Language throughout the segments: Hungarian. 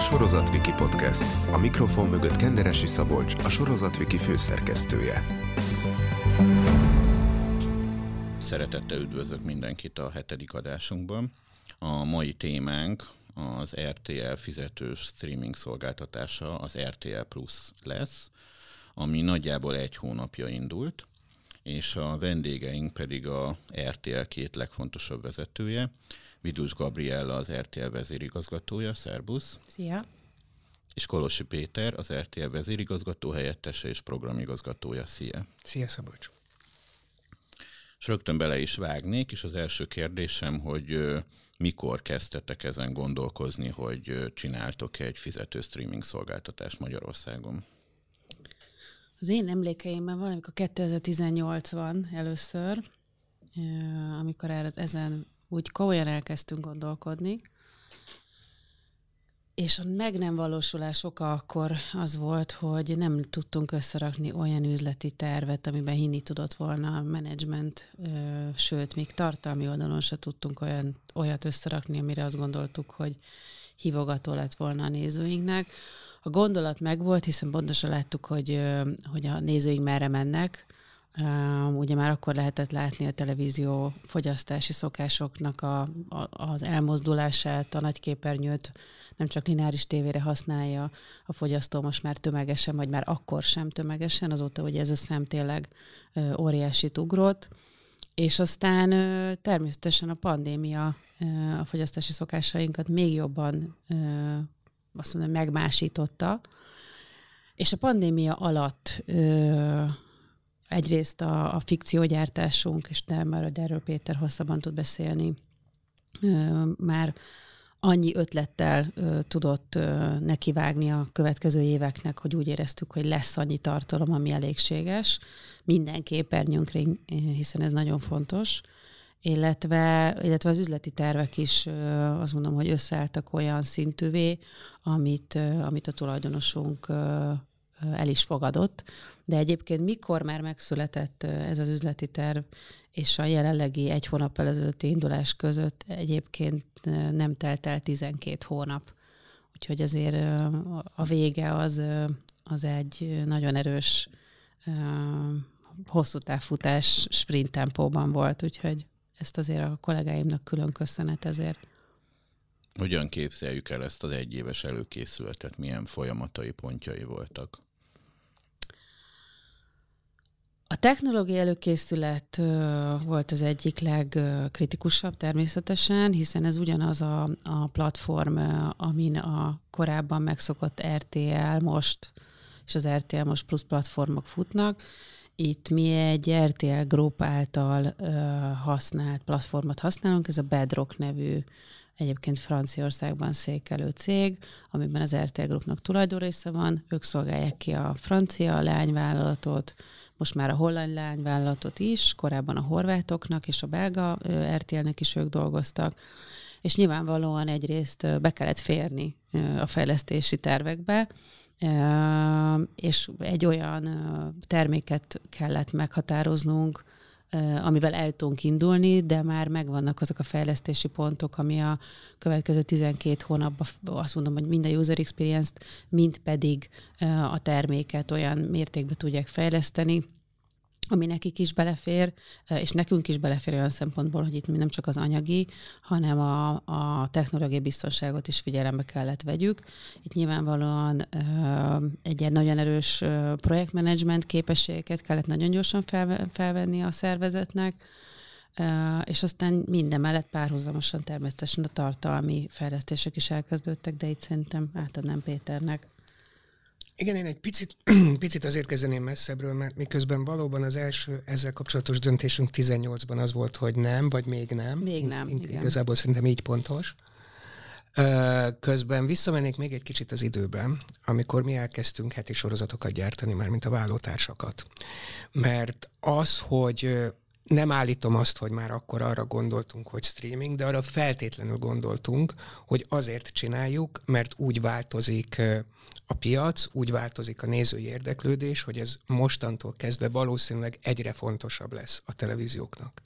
Sorozatviki Podcast. A mikrofon mögött Kenderesi Szabolcs, a Sorozatviki főszerkesztője. Szeretettel üdvözlök mindenkit a hetedik adásunkban. A mai témánk az RTL fizetős streaming szolgáltatása, az RTL Plus lesz, ami nagyjából egy hónapja indult, és a vendégeink pedig a RTL két legfontosabb vezetője, Vidus Gabriella az RTL vezérigazgatója, szerbusz. Szia! És Kolosi Péter, az RTL vezérigazgató helyettese és programigazgatója. Szia! Szia Szabolcs! És rögtön bele is vágnék, és az első kérdésem, hogy mikor kezdtetek ezen gondolkozni, hogy csináltok egy fizető streaming szolgáltatást Magyarországon? Az én emlékeimben valamikor 2018 van először, amikor ezen úgy komolyan elkezdtünk gondolkodni, és a meg nem valósulás oka akkor az volt, hogy nem tudtunk összerakni olyan üzleti tervet, amiben hinni tudott volna a menedzsment, sőt, még tartalmi oldalon se tudtunk olyan, olyat összerakni, amire azt gondoltuk, hogy hívogató lett volna a nézőinknek. A gondolat megvolt, hiszen pontosan láttuk, hogy, hogy a nézőink merre mennek, Ugye már akkor lehetett látni a televízió fogyasztási szokásoknak a, a, az elmozdulását, a nagyképernyőt nem csak lineáris tévére használja a fogyasztó most már tömegesen, vagy már akkor sem tömegesen, azóta, hogy ez a szem tényleg óriási ugrott. És aztán természetesen a pandémia a fogyasztási szokásainkat még jobban azt mondom, megmásította, és a pandémia alatt egyrészt a, a fikciógyártásunk, és nem már erről Péter hosszabban tud beszélni, már annyi ötlettel tudott nekivágni a következő éveknek, hogy úgy éreztük, hogy lesz annyi tartalom, ami elégséges. Minden képernyőnkre, hiszen ez nagyon fontos, illetve, illetve az üzleti tervek is azt mondom, hogy összeálltak olyan szintűvé, amit, amit a tulajdonosunk el is fogadott, de egyébként mikor már megszületett ez az üzleti terv, és a jelenlegi egy hónap ezelőtti indulás között egyébként nem telt el 12 hónap. Úgyhogy azért a vége az, az egy nagyon erős hosszú távfutás sprint tempóban volt, úgyhogy ezt azért a kollégáimnak külön köszönet ezért. Hogyan képzeljük el ezt az egyéves előkészületet? Milyen folyamatai pontjai voltak? A technológiai előkészület volt az egyik legkritikusabb természetesen, hiszen ez ugyanaz a, a platform, amin a korábban megszokott RTL most, és az RTL most plusz platformok futnak. Itt mi egy RTL Group által használt platformot használunk, ez a Bedrock nevű egyébként Franciaországban székelő cég, amiben az RTL Groupnak tulajdonrésze van, ők szolgálják ki a francia leányvállalatot, most már a holland lányvállalatot is, korábban a horvátoknak és a belga RTL-nek is ők dolgoztak, és nyilvánvalóan egyrészt be kellett férni a fejlesztési tervekbe, és egy olyan terméket kellett meghatároznunk, amivel el tudunk indulni, de már megvannak azok a fejlesztési pontok, ami a következő 12 hónapban azt mondom, hogy minden user experience-t, mint pedig a terméket olyan mértékben tudják fejleszteni, ami nekik is belefér, és nekünk is belefér olyan szempontból, hogy itt nem csak az anyagi, hanem a, a technológiai biztonságot is figyelembe kellett vegyük. Itt nyilvánvalóan egy ilyen nagyon erős projektmenedzsment képességeket kellett nagyon gyorsan felvenni a szervezetnek, és aztán minden mellett párhuzamosan természetesen a tartalmi fejlesztések is elkezdődtek, de itt szerintem átadnám Péternek. Igen, én egy picit, picit azért kezdeném messzebbről, mert miközben valóban az első ezzel kapcsolatos döntésünk 18-ban az volt, hogy nem, vagy még nem. Még nem, in, igen. Igazából szerintem így pontos. Közben visszamennék még egy kicsit az időben, amikor mi elkezdtünk heti sorozatokat gyártani, már mint a vállótársakat. Mert az, hogy nem állítom azt, hogy már akkor arra gondoltunk, hogy streaming, de arra feltétlenül gondoltunk, hogy azért csináljuk, mert úgy változik a piac, úgy változik a nézői érdeklődés, hogy ez mostantól kezdve valószínűleg egyre fontosabb lesz a televízióknak.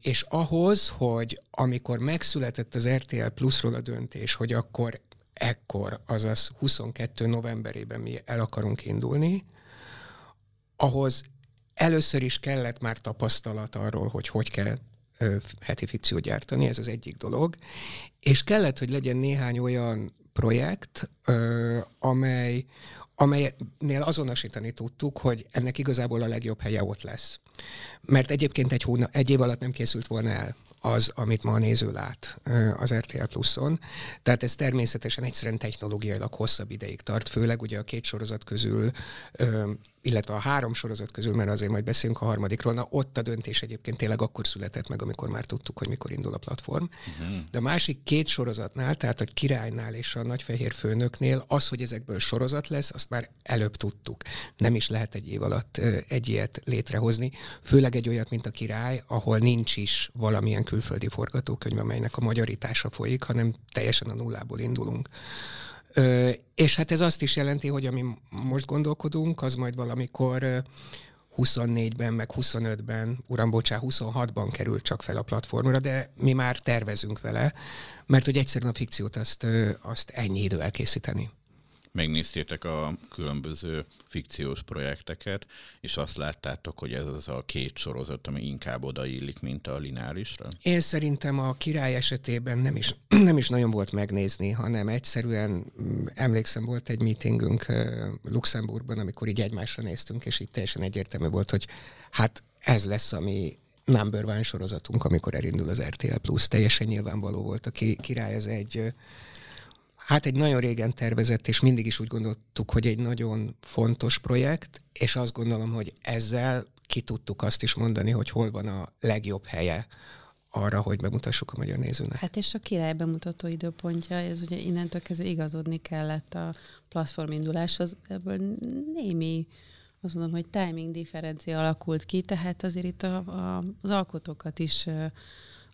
És ahhoz, hogy amikor megszületett az RTL Plusról a döntés, hogy akkor ekkor, azaz 22 novemberében mi el akarunk indulni, ahhoz először is kellett már tapasztalat arról, hogy hogy kell heti fikciót gyártani, ez az egyik dolog, és kellett, hogy legyen néhány olyan projekt, amely, amelynél azonosítani tudtuk, hogy ennek igazából a legjobb helye ott lesz. Mert egyébként egy, hóna, egy év alatt nem készült volna el az, amit ma a néző lát az RTL Pluszon. Tehát ez természetesen egyszerűen technológiailag hosszabb ideig tart, főleg ugye a két sorozat közül illetve a három sorozat közül, mert azért majd beszélünk a harmadikról, na ott a döntés egyébként tényleg akkor született meg, amikor már tudtuk, hogy mikor indul a platform. Uh-huh. De a másik két sorozatnál, tehát a királynál és a nagyfehér főnöknél az, hogy ezekből sorozat lesz, azt már előbb tudtuk. Nem is lehet egy év alatt egy ilyet létrehozni, főleg egy olyat, mint a király, ahol nincs is valamilyen külföldi forgatókönyv, amelynek a magyarítása folyik, hanem teljesen a nullából indulunk. És hát ez azt is jelenti, hogy ami most gondolkodunk, az majd valamikor 24-ben, meg 25-ben, uram, bocsá, 26-ban kerül csak fel a platformra, de mi már tervezünk vele, mert hogy egyszerűen a fikciót azt, azt ennyi idő elkészíteni megnéztétek a különböző fikciós projekteket, és azt láttátok, hogy ez az a két sorozat, ami inkább odaillik, mint a lineárisra? Én szerintem a király esetében nem is, nem is nagyon volt megnézni, hanem egyszerűen mm, emlékszem, volt egy meetingünk Luxemburgban, amikor így egymásra néztünk, és itt teljesen egyértelmű volt, hogy hát ez lesz, ami number one sorozatunk, amikor elindul az RTL Plus. Teljesen nyilvánvaló volt. A király ez egy Hát egy nagyon régen tervezett, és mindig is úgy gondoltuk, hogy egy nagyon fontos projekt, és azt gondolom, hogy ezzel ki tudtuk azt is mondani, hogy hol van a legjobb helye arra, hogy bemutassuk a magyar nézőnek. Hát és a király bemutató időpontja, ez ugye innentől kezdve igazodni kellett a platform induláshoz, ebből némi azt mondom, hogy timing differencia alakult ki, tehát azért itt a, a, az alkotókat is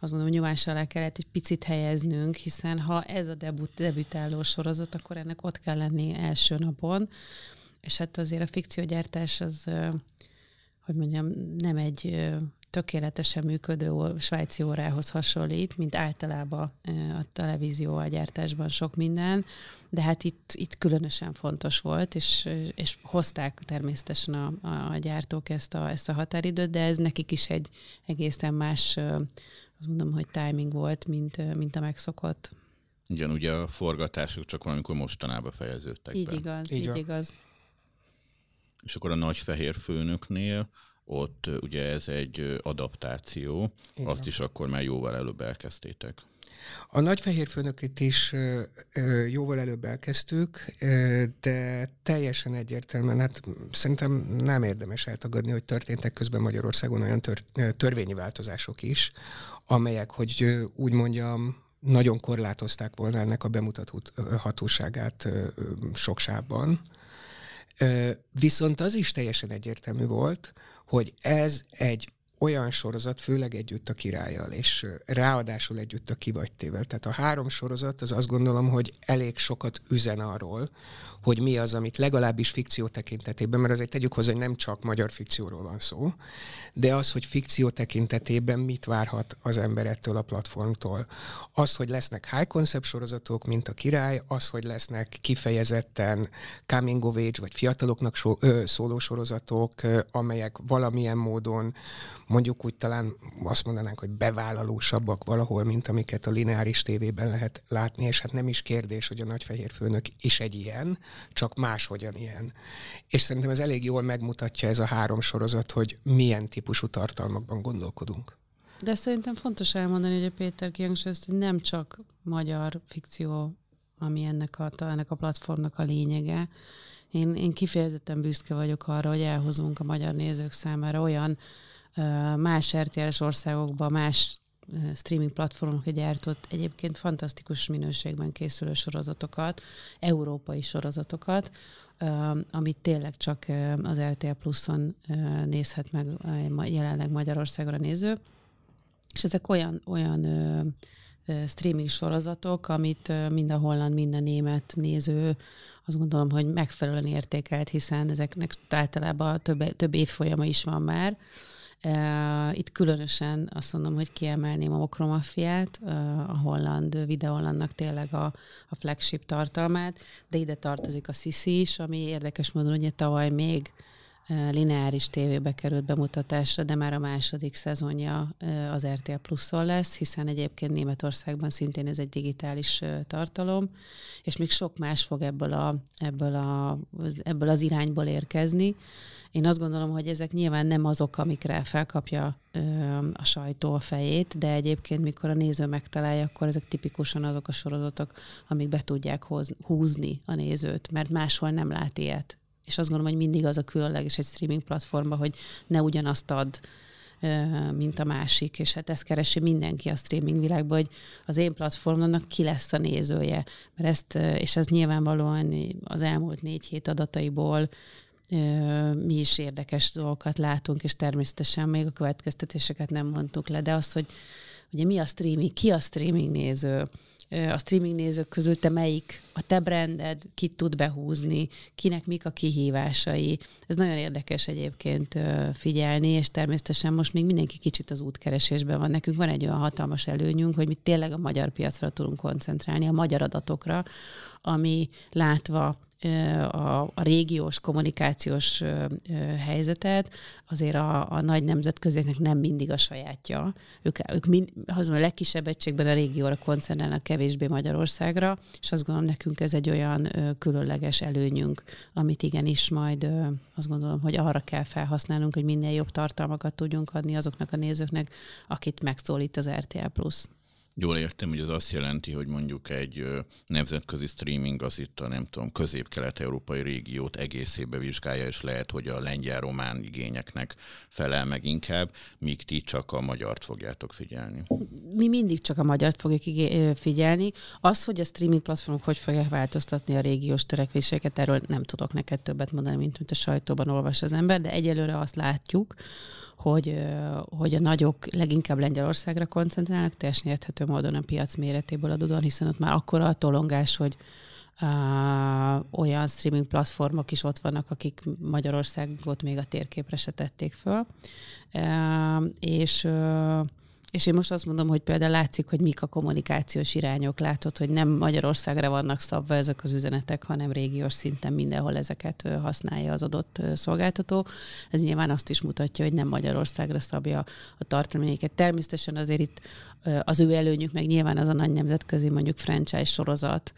azt mondom, hogy nyomás alá kellett egy picit helyeznünk, hiszen ha ez a debut, debütáló sorozat, akkor ennek ott kell lenni első napon, és hát azért a fikciógyártás az, hogy mondjam, nem egy tökéletesen működő svájci órához hasonlít, mint általában a televízió a gyártásban sok minden, de hát itt, itt különösen fontos volt, és, és hozták természetesen a, a gyártók ezt a, ezt a határidőt, de ez nekik is egy egészen más azt mondom, hogy timing volt, mint, mint a megszokott. Igen, ugye a forgatások csak valamikor mostanában fejeződtek Így be. igaz, így, így igaz. És akkor a nagy fehér főnöknél ott ugye ez egy adaptáció, Igen. azt is akkor már jóval előbb elkezdtétek. A nagy fehér főnökét is jóval előbb elkezdtük, de teljesen egyértelműen, hát szerintem nem érdemes eltagadni, hogy történtek közben Magyarországon olyan tör, törvényi változások is, amelyek, hogy úgy mondjam, nagyon korlátozták volna ennek a bemutathatóságát sok sávban. Viszont az is teljesen egyértelmű volt, hogy ez egy olyan sorozat, főleg együtt a királlyal, és ráadásul együtt a kivagytével. Tehát a három sorozat, az azt gondolom, hogy elég sokat üzen arról, hogy mi az, amit legalábbis fikció tekintetében, mert azért tegyük hozzá, hogy nem csak magyar fikcióról van szó, de az, hogy fikció tekintetében mit várhat az ember ettől a platformtól. Az, hogy lesznek high concept sorozatok, mint a király, az, hogy lesznek kifejezetten coming of age, vagy fiataloknak so, ö, szóló sorozatok, ö, amelyek valamilyen módon mondjuk úgy talán azt mondanánk, hogy bevállalósabbak valahol, mint amiket a lineáris tévében lehet látni, és hát nem is kérdés, hogy a nagyfehér főnök is egy ilyen, csak máshogyan ilyen. És szerintem ez elég jól megmutatja ez a három sorozat, hogy milyen típusú tartalmakban gondolkodunk. De szerintem fontos elmondani, hogy a Péter kihangsúlyozta, hogy nem csak magyar fikció, ami ennek a, ennek a platformnak a lényege. Én, én kifejezetten büszke vagyok arra, hogy elhozunk a magyar nézők számára olyan más RTL-es országokban, más streaming platformok gyártott egyébként fantasztikus minőségben készülő sorozatokat, európai sorozatokat, amit tényleg csak az RTL Plus-on nézhet meg jelenleg Magyarországon a néző. És ezek olyan, olyan streaming sorozatok, amit mind a holland, mind a német néző azt gondolom, hogy megfelelően értékelt, hiszen ezeknek általában több, több évfolyama is van már, Itt különösen azt mondom, hogy kiemelném a Mokromafiát, a holland videólannak tényleg a, a flagship tartalmát, de ide tartozik a Sisi is, ami érdekes módon ugye tavaly még lineáris tévébe került bemutatásra, de már a második szezonja az RTL Pluszon lesz, hiszen egyébként Németországban szintén ez egy digitális tartalom, és még sok más fog ebből, a, ebből, a, ebből az irányból érkezni. Én azt gondolom, hogy ezek nyilván nem azok, amikre felkapja ö, a sajtó a fejét, de egyébként, mikor a néző megtalálja, akkor ezek tipikusan azok a sorozatok, amik be tudják hoz, húzni a nézőt, mert máshol nem lát ilyet és azt gondolom, hogy mindig az a különleges egy streaming platformba, hogy ne ugyanazt ad, mint a másik, és hát ezt keresi mindenki a streaming világban, hogy az én platformomnak ki lesz a nézője. Mert ezt, és ez nyilvánvalóan az elmúlt négy hét adataiból mi is érdekes dolgokat látunk, és természetesen még a következtetéseket nem mondtuk le, de az, hogy ugye mi a streaming, ki a streaming néző, a streaming nézők közül te melyik, a te branded, kit tud behúzni, kinek mik a kihívásai. Ez nagyon érdekes egyébként figyelni, és természetesen most még mindenki kicsit az útkeresésben van. Nekünk van egy olyan hatalmas előnyünk, hogy mi tényleg a magyar piacra tudunk koncentrálni, a magyar adatokra, ami látva a, a régiós kommunikációs helyzetet, azért a, a nagy nemzetközéknek nem mindig a sajátja. Ők, ők mind, azon a legkisebb egységben a régióra koncentrálnak kevésbé Magyarországra, és azt gondolom, nekünk ez egy olyan különleges előnyünk, amit igenis majd azt gondolom, hogy arra kell felhasználnunk, hogy minél jobb tartalmakat tudjunk adni azoknak a nézőknek, akit megszólít az RTL Plus. Jól értem, hogy az azt jelenti, hogy mondjuk egy nemzetközi streaming az itt a nem tudom, közép-kelet-európai régiót egészébe vizsgálja, és lehet, hogy a lengyel-román igényeknek felel meg inkább, míg ti csak a magyart fogjátok figyelni. Mi mindig csak a magyart fogjuk figyelni. Az, hogy a streaming platformok hogy fogják változtatni a régiós törekvéseket, erről nem tudok neked többet mondani, mint mint a sajtóban olvas az ember, de egyelőre azt látjuk, hogy, hogy a nagyok leginkább Lengyelországra koncentrálnak, teljesen érthető módon a piac méretéből adódóan, hiszen ott már akkora a tolongás, hogy uh, olyan streaming platformok is ott vannak, akik Magyarországot még a térképre se tették föl. Uh, és és én most azt mondom, hogy például látszik, hogy mik a kommunikációs irányok. Látod, hogy nem Magyarországra vannak szabva ezek az üzenetek, hanem régiós szinten mindenhol ezeket használja az adott szolgáltató. Ez nyilván azt is mutatja, hogy nem Magyarországra szabja a tartalmányéket. Természetesen azért itt az ő előnyük meg nyilván az a nagy nemzetközi mondjuk franchise sorozat,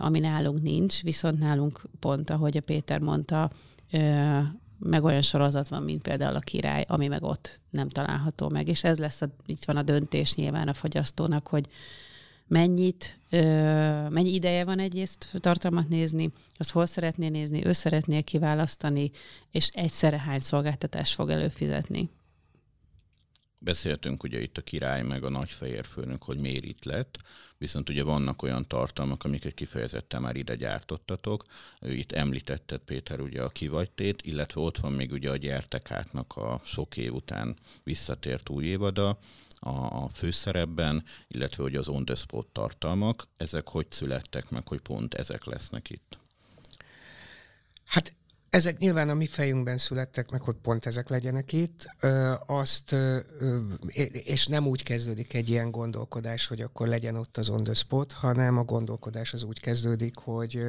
ami nálunk nincs, viszont nálunk pont, ahogy a Péter mondta, meg olyan sorozat van, mint például a király, ami meg ott nem található meg. És ez lesz, a, itt van a döntés nyilván a fogyasztónak, hogy mennyit, ö, mennyi ideje van egyrészt tartalmat nézni, az hol szeretné nézni, ő szeretné kiválasztani, és egyszerre hány szolgáltatást fog előfizetni. Beszéltünk ugye itt a király meg a nagyfehér főnök, hogy miért itt lett, viszont ugye vannak olyan tartalmak, amiket kifejezetten már ide gyártottatok. Itt említetted Péter ugye a kivagytét, illetve ott van még ugye a gyertekátnak a sok év után visszatért új évada, a főszerepben, illetve hogy az on the spot tartalmak, ezek hogy születtek meg, hogy pont ezek lesznek itt? Hát ezek nyilván a mi fejünkben születtek meg, hogy pont ezek legyenek itt. Ö, azt, ö, és nem úgy kezdődik egy ilyen gondolkodás, hogy akkor legyen ott az on the spot, hanem a gondolkodás az úgy kezdődik, hogy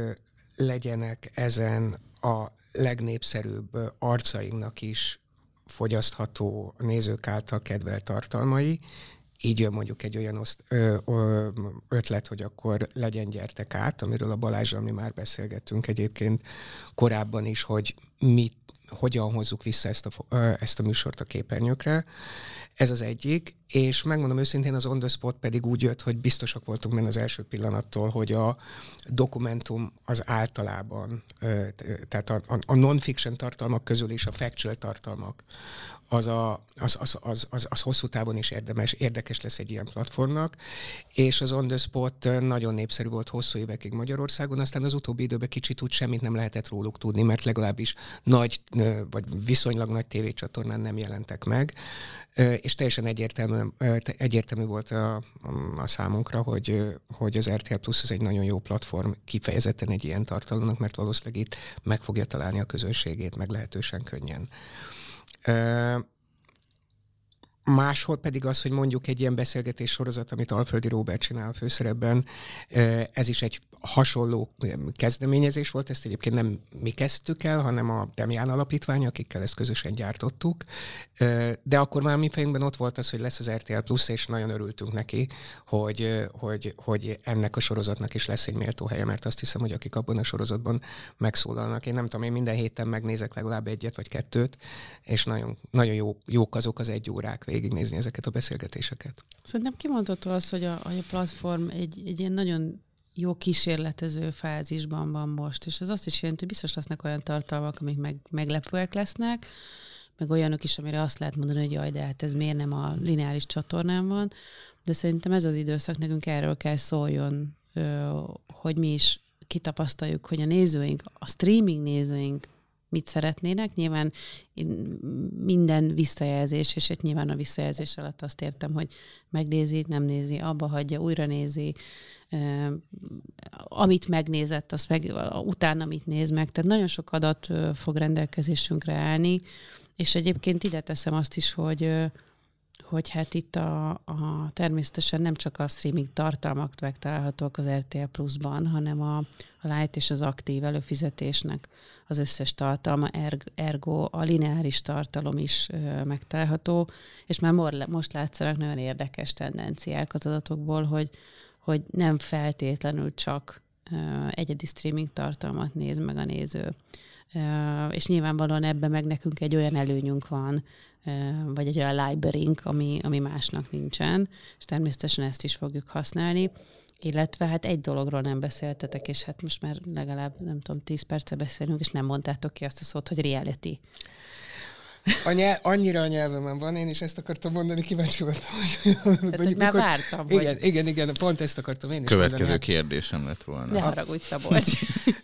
legyenek ezen a legnépszerűbb arcainknak is fogyasztható nézők által kedvelt tartalmai, így jön mondjuk egy olyan oszt, ö, ö, ötlet, hogy akkor legyen gyertek át, amiről a Balázsral mi már beszélgettünk egyébként korábban is, hogy mit, hogyan hozzuk vissza ezt a, ezt a műsort a képernyőkre. Ez az egyik, és megmondom őszintén, az On The Spot pedig úgy jött, hogy biztosak voltunk benne az első pillanattól, hogy a dokumentum az általában, tehát a, a, non-fiction tartalmak közül is a factual tartalmak, az, a, az, az, az, az, az hosszú távon is érdemes, érdekes lesz egy ilyen platformnak, és az On The Spot nagyon népszerű volt hosszú évekig Magyarországon, aztán az utóbbi időben kicsit úgy semmit nem lehetett róluk tudni, mert legalábbis nagy, vagy viszonylag nagy tévécsatornán nem jelentek meg, és teljesen egyértelmű, egyértelmű volt a, a számunkra, hogy, hogy az RTL Plus az egy nagyon jó platform kifejezetten egy ilyen tartalomnak, mert valószínűleg itt meg fogja találni a közönségét meglehetősen könnyen. Máshol pedig az, hogy mondjuk egy ilyen beszélgetés sorozat, amit Alföldi Robert csinál a főszerepben, ez is egy hasonló kezdeményezés volt, ezt egyébként nem mi kezdtük el, hanem a Demián Alapítvány, akikkel ezt közösen gyártottuk, de akkor már mi fejünkben ott volt az, hogy lesz az RTL Plus, és nagyon örültünk neki, hogy, hogy, hogy ennek a sorozatnak is lesz egy méltó helye, mert azt hiszem, hogy akik abban a sorozatban megszólalnak. Én nem tudom, én minden héten megnézek legalább egyet vagy kettőt, és nagyon, nagyon jó, jók azok az egy órák végignézni ezeket a beszélgetéseket. Szerintem kimondható az, hogy a, a platform egy, egy ilyen nagyon jó kísérletező fázisban van most, és ez azt is jelenti, hogy biztos lesznek olyan tartalmak, amik meg, meglepőek lesznek, meg olyanok is, amire azt lehet mondani, hogy jaj, de hát ez miért nem a lineáris csatornán van, de szerintem ez az időszak nekünk erről kell szóljon, hogy mi is kitapasztaljuk, hogy a nézőink, a streaming nézőink mit szeretnének. Nyilván minden visszajelzés, és egy nyilván a visszajelzés alatt azt értem, hogy megnézi, nem nézi, abba hagyja, újra nézi, amit megnézett, azt meg utána mit néz meg. Tehát nagyon sok adat fog rendelkezésünkre állni, és egyébként ide teszem azt is, hogy hogy hát itt a, a természetesen nem csak a streaming tartalmak megtalálhatók az RTL Plus-ban, hanem a, a light és az aktív előfizetésnek az összes tartalma, ergo a lineáris tartalom is ö, megtalálható, és már most látszanak nagyon érdekes tendenciák az adatokból, hogy, hogy nem feltétlenül csak ö, egyedi streaming tartalmat néz meg a néző. És nyilvánvalóan ebben meg nekünk egy olyan előnyünk van, vagy egy olyan library ami, ami másnak nincsen, és természetesen ezt is fogjuk használni. Illetve hát egy dologról nem beszéltetek, és hát most már legalább, nem tudom, tíz perce beszélünk, és nem mondtátok ki azt a szót, hogy reality. A nyelv, annyira a nyelvemen van, én is ezt akartam mondani, kíváncsi voltam, hogy... Tehát, hogy már vártam, igen, hogy... igen, igen, pont ezt akartam én is Következő mondani. kérdésem lett volna. Ne haragudj, Szabolcs.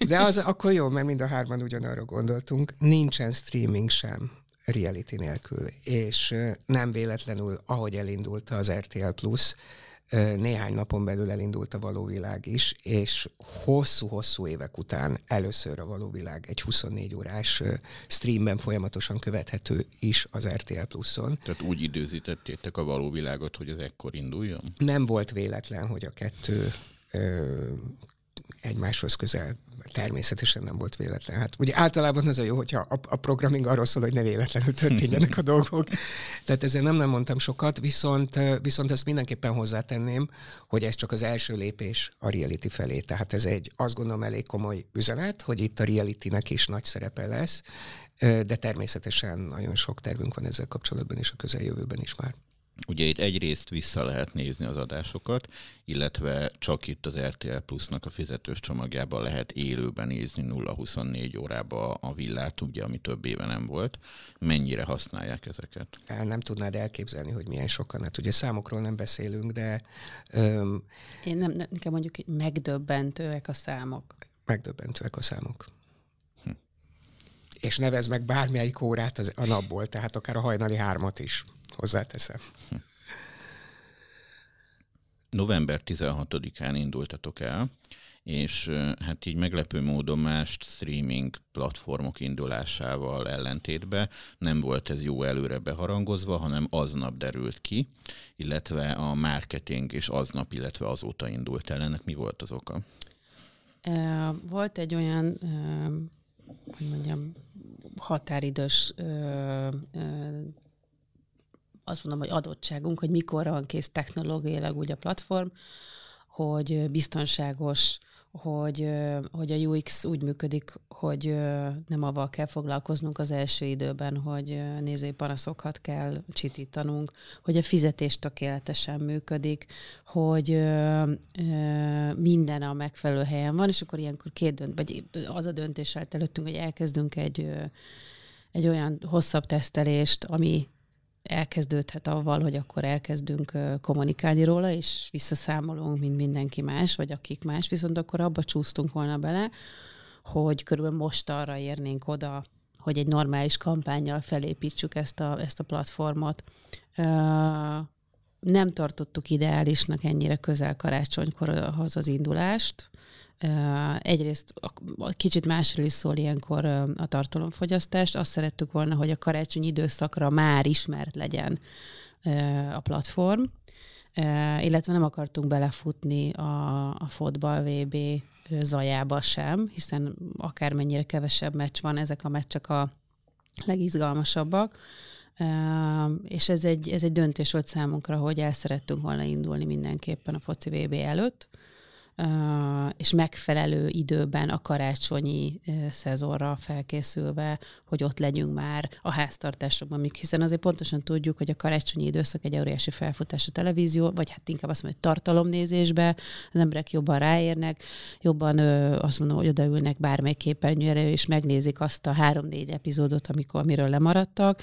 De az akkor jó, mert mind a hárman ugyanarra gondoltunk. Nincsen streaming sem reality nélkül, és nem véletlenül, ahogy elindult az RTL Plus, néhány napon belül elindult a való világ is, és hosszú-hosszú évek után először a való világ egy 24 órás streamben folyamatosan követhető is az RTL Pluson. Tehát úgy időzítettétek a való világot, hogy ez ekkor induljon? Nem volt véletlen, hogy a kettő egymáshoz közel természetesen nem volt véletlen. Hát ugye általában az a jó, hogyha a, a programming arról szól, hogy ne véletlenül történjenek a dolgok. Tehát ezzel nem nem mondtam sokat, viszont, viszont ezt mindenképpen hozzátenném, hogy ez csak az első lépés a reality felé. Tehát ez egy, azt gondolom, elég komoly üzenet, hogy itt a reality-nek is nagy szerepe lesz, de természetesen nagyon sok tervünk van ezzel kapcsolatban, és a közeljövőben is már. Ugye itt egyrészt vissza lehet nézni az adásokat, illetve csak itt az RTL Plusnak a fizetős csomagjában lehet élőben nézni 0-24 órába a villát, ugye, ami több éve nem volt. Mennyire használják ezeket? Nem tudnád elképzelni, hogy milyen sokan. Hát ugye számokról nem beszélünk, de... Öm, Én nem, nem, nekem mondjuk megdöbbentőek a számok. Megdöbbentőek a számok. Hm. És nevez meg bármelyik órát az, a napból, tehát akár a hajnali hármat is hozzáteszem. November 16-án indultatok el, és hát így meglepő módon más streaming platformok indulásával ellentétben nem volt ez jó előre beharangozva, hanem aznap derült ki, illetve a marketing is aznap, illetve azóta indult el. Ennek mi volt az oka? Volt egy olyan, hogy mondjam, határidős azt mondom, hogy adottságunk, hogy mikor van kész technológiailag úgy a platform, hogy biztonságos, hogy, hogy a UX úgy működik, hogy nem avval kell foglalkoznunk az első időben, hogy nézői panaszokat kell csitítanunk, hogy a fizetés tökéletesen működik, hogy minden a megfelelő helyen van, és akkor ilyenkor két dönt, vagy az a döntés előttünk, hogy elkezdünk egy, egy olyan hosszabb tesztelést, ami elkezdődhet avval, hogy akkor elkezdünk kommunikálni róla, és visszaszámolunk, mint mindenki más, vagy akik más, viszont akkor abba csúsztunk volna bele, hogy körülbelül most arra érnénk oda, hogy egy normális kampányjal felépítsük ezt a, ezt a platformot. Nem tartottuk ideálisnak ennyire közel karácsonykorhoz az indulást, Egyrészt kicsit másról is szól ilyenkor a tartalomfogyasztás. Azt szerettük volna, hogy a karácsony időszakra már ismert legyen a platform, illetve nem akartunk belefutni a, a fotball VB zajába sem, hiszen akármennyire kevesebb meccs van, ezek a meccsek a legizgalmasabbak. És ez egy, ez egy döntés volt számunkra, hogy el szerettünk volna indulni mindenképpen a foci VB előtt, és megfelelő időben a karácsonyi szezonra felkészülve, hogy ott legyünk már a háztartásokban, hiszen azért pontosan tudjuk, hogy a karácsonyi időszak egy óriási felfutás a televízió, vagy hát inkább azt mondom, hogy tartalomnézésbe, az emberek jobban ráérnek, jobban azt mondom, hogy odaülnek bármely képernyőre, és megnézik azt a három-négy epizódot, amikor, amiről lemaradtak.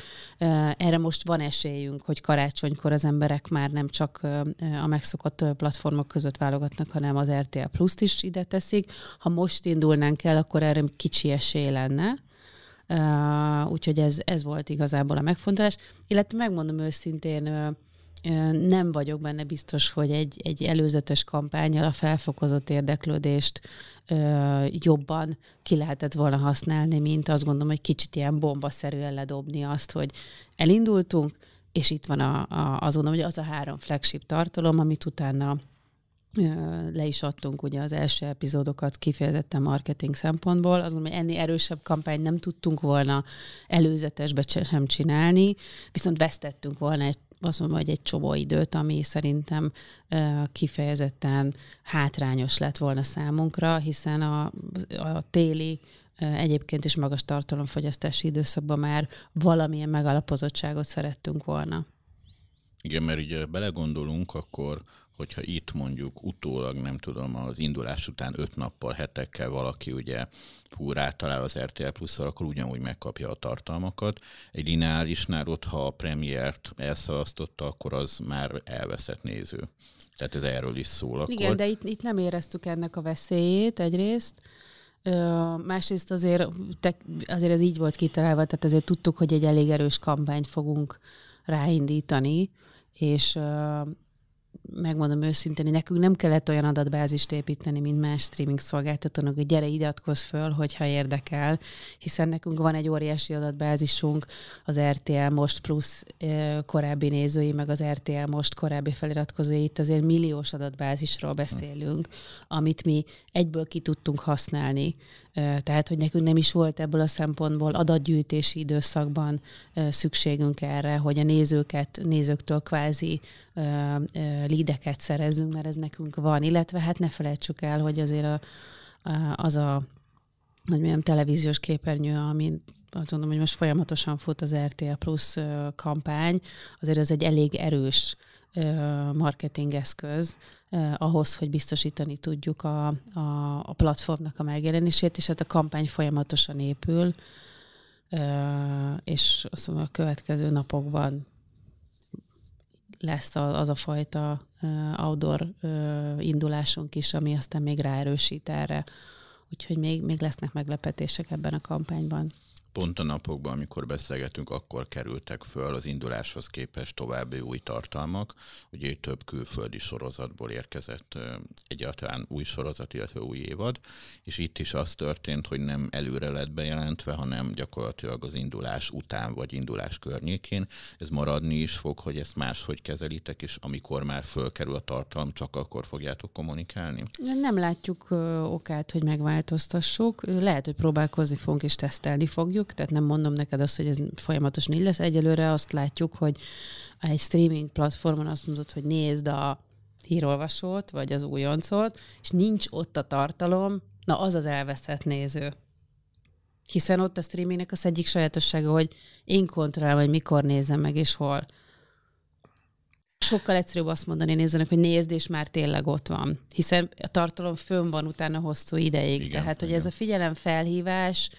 Erre most van esélyünk, hogy karácsonykor az emberek már nem csak a megszokott platformok között válogatnak, hanem az RTL Plus-t is ide teszik. Ha most indulnánk el, akkor erre kicsi esély lenne. Uh, úgyhogy ez, ez volt igazából a megfontolás. Illetve megmondom őszintén, nem vagyok benne biztos, hogy egy, egy előzetes kampányal a felfokozott érdeklődést uh, jobban ki lehetett volna használni, mint azt gondolom, hogy kicsit ilyen bombaszerűen ledobni azt, hogy elindultunk, és itt van a, a, azon, hogy az a három flagship tartalom, amit utána le is adtunk ugye az első epizódokat kifejezetten marketing szempontból. Azt gondolom, hogy ennél erősebb kampányt nem tudtunk volna előzetesbe sem csinálni, viszont vesztettünk volna egy azt mondom, hogy egy csomó időt, ami szerintem kifejezetten hátrányos lett volna számunkra, hiszen a, a téli egyébként is magas tartalomfogyasztási időszakban már valamilyen megalapozottságot szerettünk volna. Igen, mert ugye belegondolunk, akkor hogyha itt mondjuk utólag, nem tudom, az indulás után öt nappal, hetekkel valaki ugye hú, rátalál az RTL plus akkor ugyanúgy megkapja a tartalmakat. Egy lineárisnál ott, ha a premiért elszalasztotta, akkor az már elveszett néző. Tehát ez erről is szól. Akkor... Igen, de itt, itt nem éreztük ennek a veszélyét egyrészt. Ö, másrészt azért, te, azért ez így volt kitalálva, tehát azért tudtuk, hogy egy elég erős kampányt fogunk ráindítani, és megmondom őszintén, hogy nekünk nem kellett olyan adatbázist építeni, mint más streaming szolgáltatónak, hogy gyere, iratkozz föl, hogyha érdekel, hiszen nekünk van egy óriási adatbázisunk, az RTL Most plusz korábbi nézői, meg az RTL Most korábbi feliratkozói, itt azért milliós adatbázisról beszélünk, amit mi egyből ki tudtunk használni tehát, hogy nekünk nem is volt ebből a szempontból adatgyűjtési időszakban szükségünk erre, hogy a nézőket, nézőktől kvázi lídeket szerezzünk, mert ez nekünk van. Illetve hát ne felejtsük el, hogy azért a, az a hogy milyen televíziós képernyő, amin azt mondom, hogy most folyamatosan fut az RTL Plus kampány, azért ez egy elég erős marketingeszköz eh, ahhoz, hogy biztosítani tudjuk a, a, a platformnak a megjelenését, és hát a kampány folyamatosan épül, és azt mondom, a következő napokban lesz az a fajta outdoor indulásunk is, ami aztán még ráerősít erre. Úgyhogy még, még lesznek meglepetések ebben a kampányban pont a napokban, amikor beszélgetünk, akkor kerültek föl az induláshoz képest további új tartalmak. Ugye több külföldi sorozatból érkezett egyáltalán új sorozat, illetve új évad, és itt is az történt, hogy nem előre lett bejelentve, hanem gyakorlatilag az indulás után vagy indulás környékén. Ez maradni is fog, hogy ezt máshogy kezelitek, és amikor már fölkerül a tartalom, csak akkor fogjátok kommunikálni? Nem látjuk okát, hogy megváltoztassuk. Lehet, hogy próbálkozni fogunk és tesztelni fogjuk, vagyok, tehát nem mondom neked azt, hogy ez folyamatosan így lesz. Egyelőre azt látjuk, hogy egy streaming platformon azt mondod, hogy nézd a hírolvasót, vagy az újoncot, és nincs ott a tartalom, na az az elveszett néző. Hiszen ott a streamingnek az egyik sajátossága, hogy én kontrollálom, hogy mikor nézem meg, és hol sokkal egyszerűbb azt mondani nézőnek, hogy nézd, és már tényleg ott van. Hiszen a tartalom fönn van utána hosszú ideig. Igen, Tehát, hogy igen. ez a figyelem felhívás,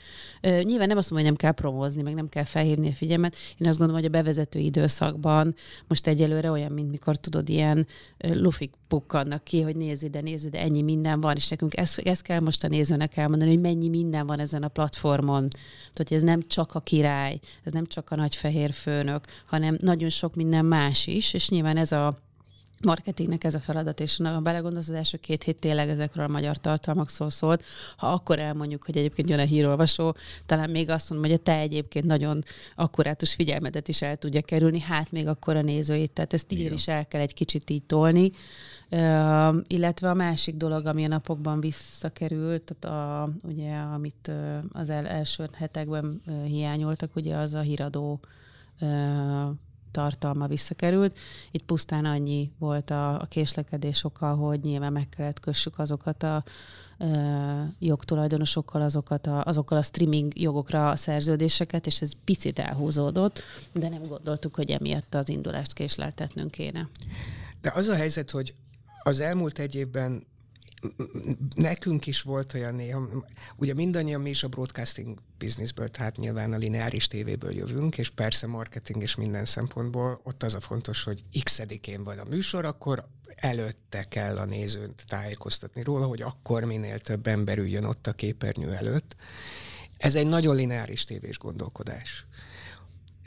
uh, nyilván nem azt mondom, hogy nem kell promózni, meg nem kell felhívni a figyelmet. Én azt gondolom, hogy a bevezető időszakban most egyelőre olyan, mint mikor tudod, ilyen uh, lufik pukkannak ki, hogy nézd ide, nézd ide, ennyi minden van, és nekünk ezt, ezt kell most a nézőnek elmondani, hogy mennyi minden van ezen a platformon. Tehát, hogy ez nem csak a király, ez nem csak a nagy fehér főnök, hanem nagyon sok minden más is, és nyilván ez a marketingnek ez a feladat, és ha belegondolsz, az első két hét tényleg ezekről a magyar tartalmakról szólt. Ha akkor elmondjuk, hogy egyébként jön a hírolvasó, talán még azt mondom, hogy a te egyébként nagyon akkurátus figyelmedet is el tudja kerülni, hát még akkor a nézőit. Tehát ezt így is el kell egy kicsit így tolni. Uh, illetve a másik dolog, ami a napokban visszakerült, tehát a, ugye, amit az el, első hetekben hiányoltak, ugye az a híradó tartalma visszakerült. Itt pusztán annyi volt a, a késlekedés oka, hogy nyilván meg kellett kössük azokat a ö, jogtulajdonosokkal, azokat a, azokkal a streaming jogokra a szerződéseket, és ez picit elhúzódott, de nem gondoltuk, hogy emiatt az indulást késleltetnünk kéne. De az a helyzet, hogy az elmúlt egy évben nekünk is volt olyan néha, ugye mindannyian mi is a broadcasting bizniszből, tehát nyilván a lineáris tévéből jövünk, és persze marketing és minden szempontból ott az a fontos, hogy x én van a műsor, akkor előtte kell a nézőt tájékoztatni róla, hogy akkor minél több ember üljön ott a képernyő előtt. Ez egy nagyon lineáris tévés gondolkodás.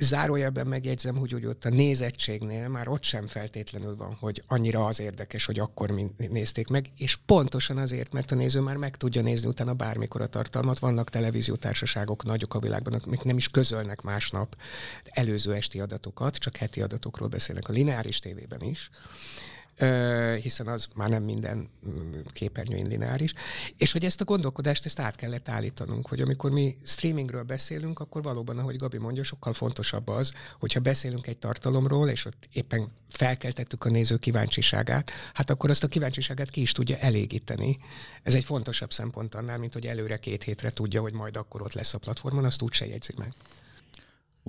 Zárójelben megjegyzem, hogy úgy ott a nézettségnél már ott sem feltétlenül van, hogy annyira az érdekes, hogy akkor mi nézték meg, és pontosan azért, mert a néző már meg tudja nézni utána bármikor a tartalmat. Vannak televíziótársaságok nagyok a világban, amik nem is közölnek másnap előző esti adatokat, csak heti adatokról beszélnek a lineáris tévében is hiszen az már nem minden mm, képernyőin lineáris, és hogy ezt a gondolkodást ezt át kellett állítanunk, hogy amikor mi streamingről beszélünk, akkor valóban, ahogy Gabi mondja, sokkal fontosabb az, hogyha beszélünk egy tartalomról, és ott éppen felkeltettük a néző kíváncsiságát, hát akkor azt a kíváncsiságát ki is tudja elégíteni. Ez egy fontosabb szempont annál, mint hogy előre két hétre tudja, hogy majd akkor ott lesz a platformon, azt úgy se jegyzi meg.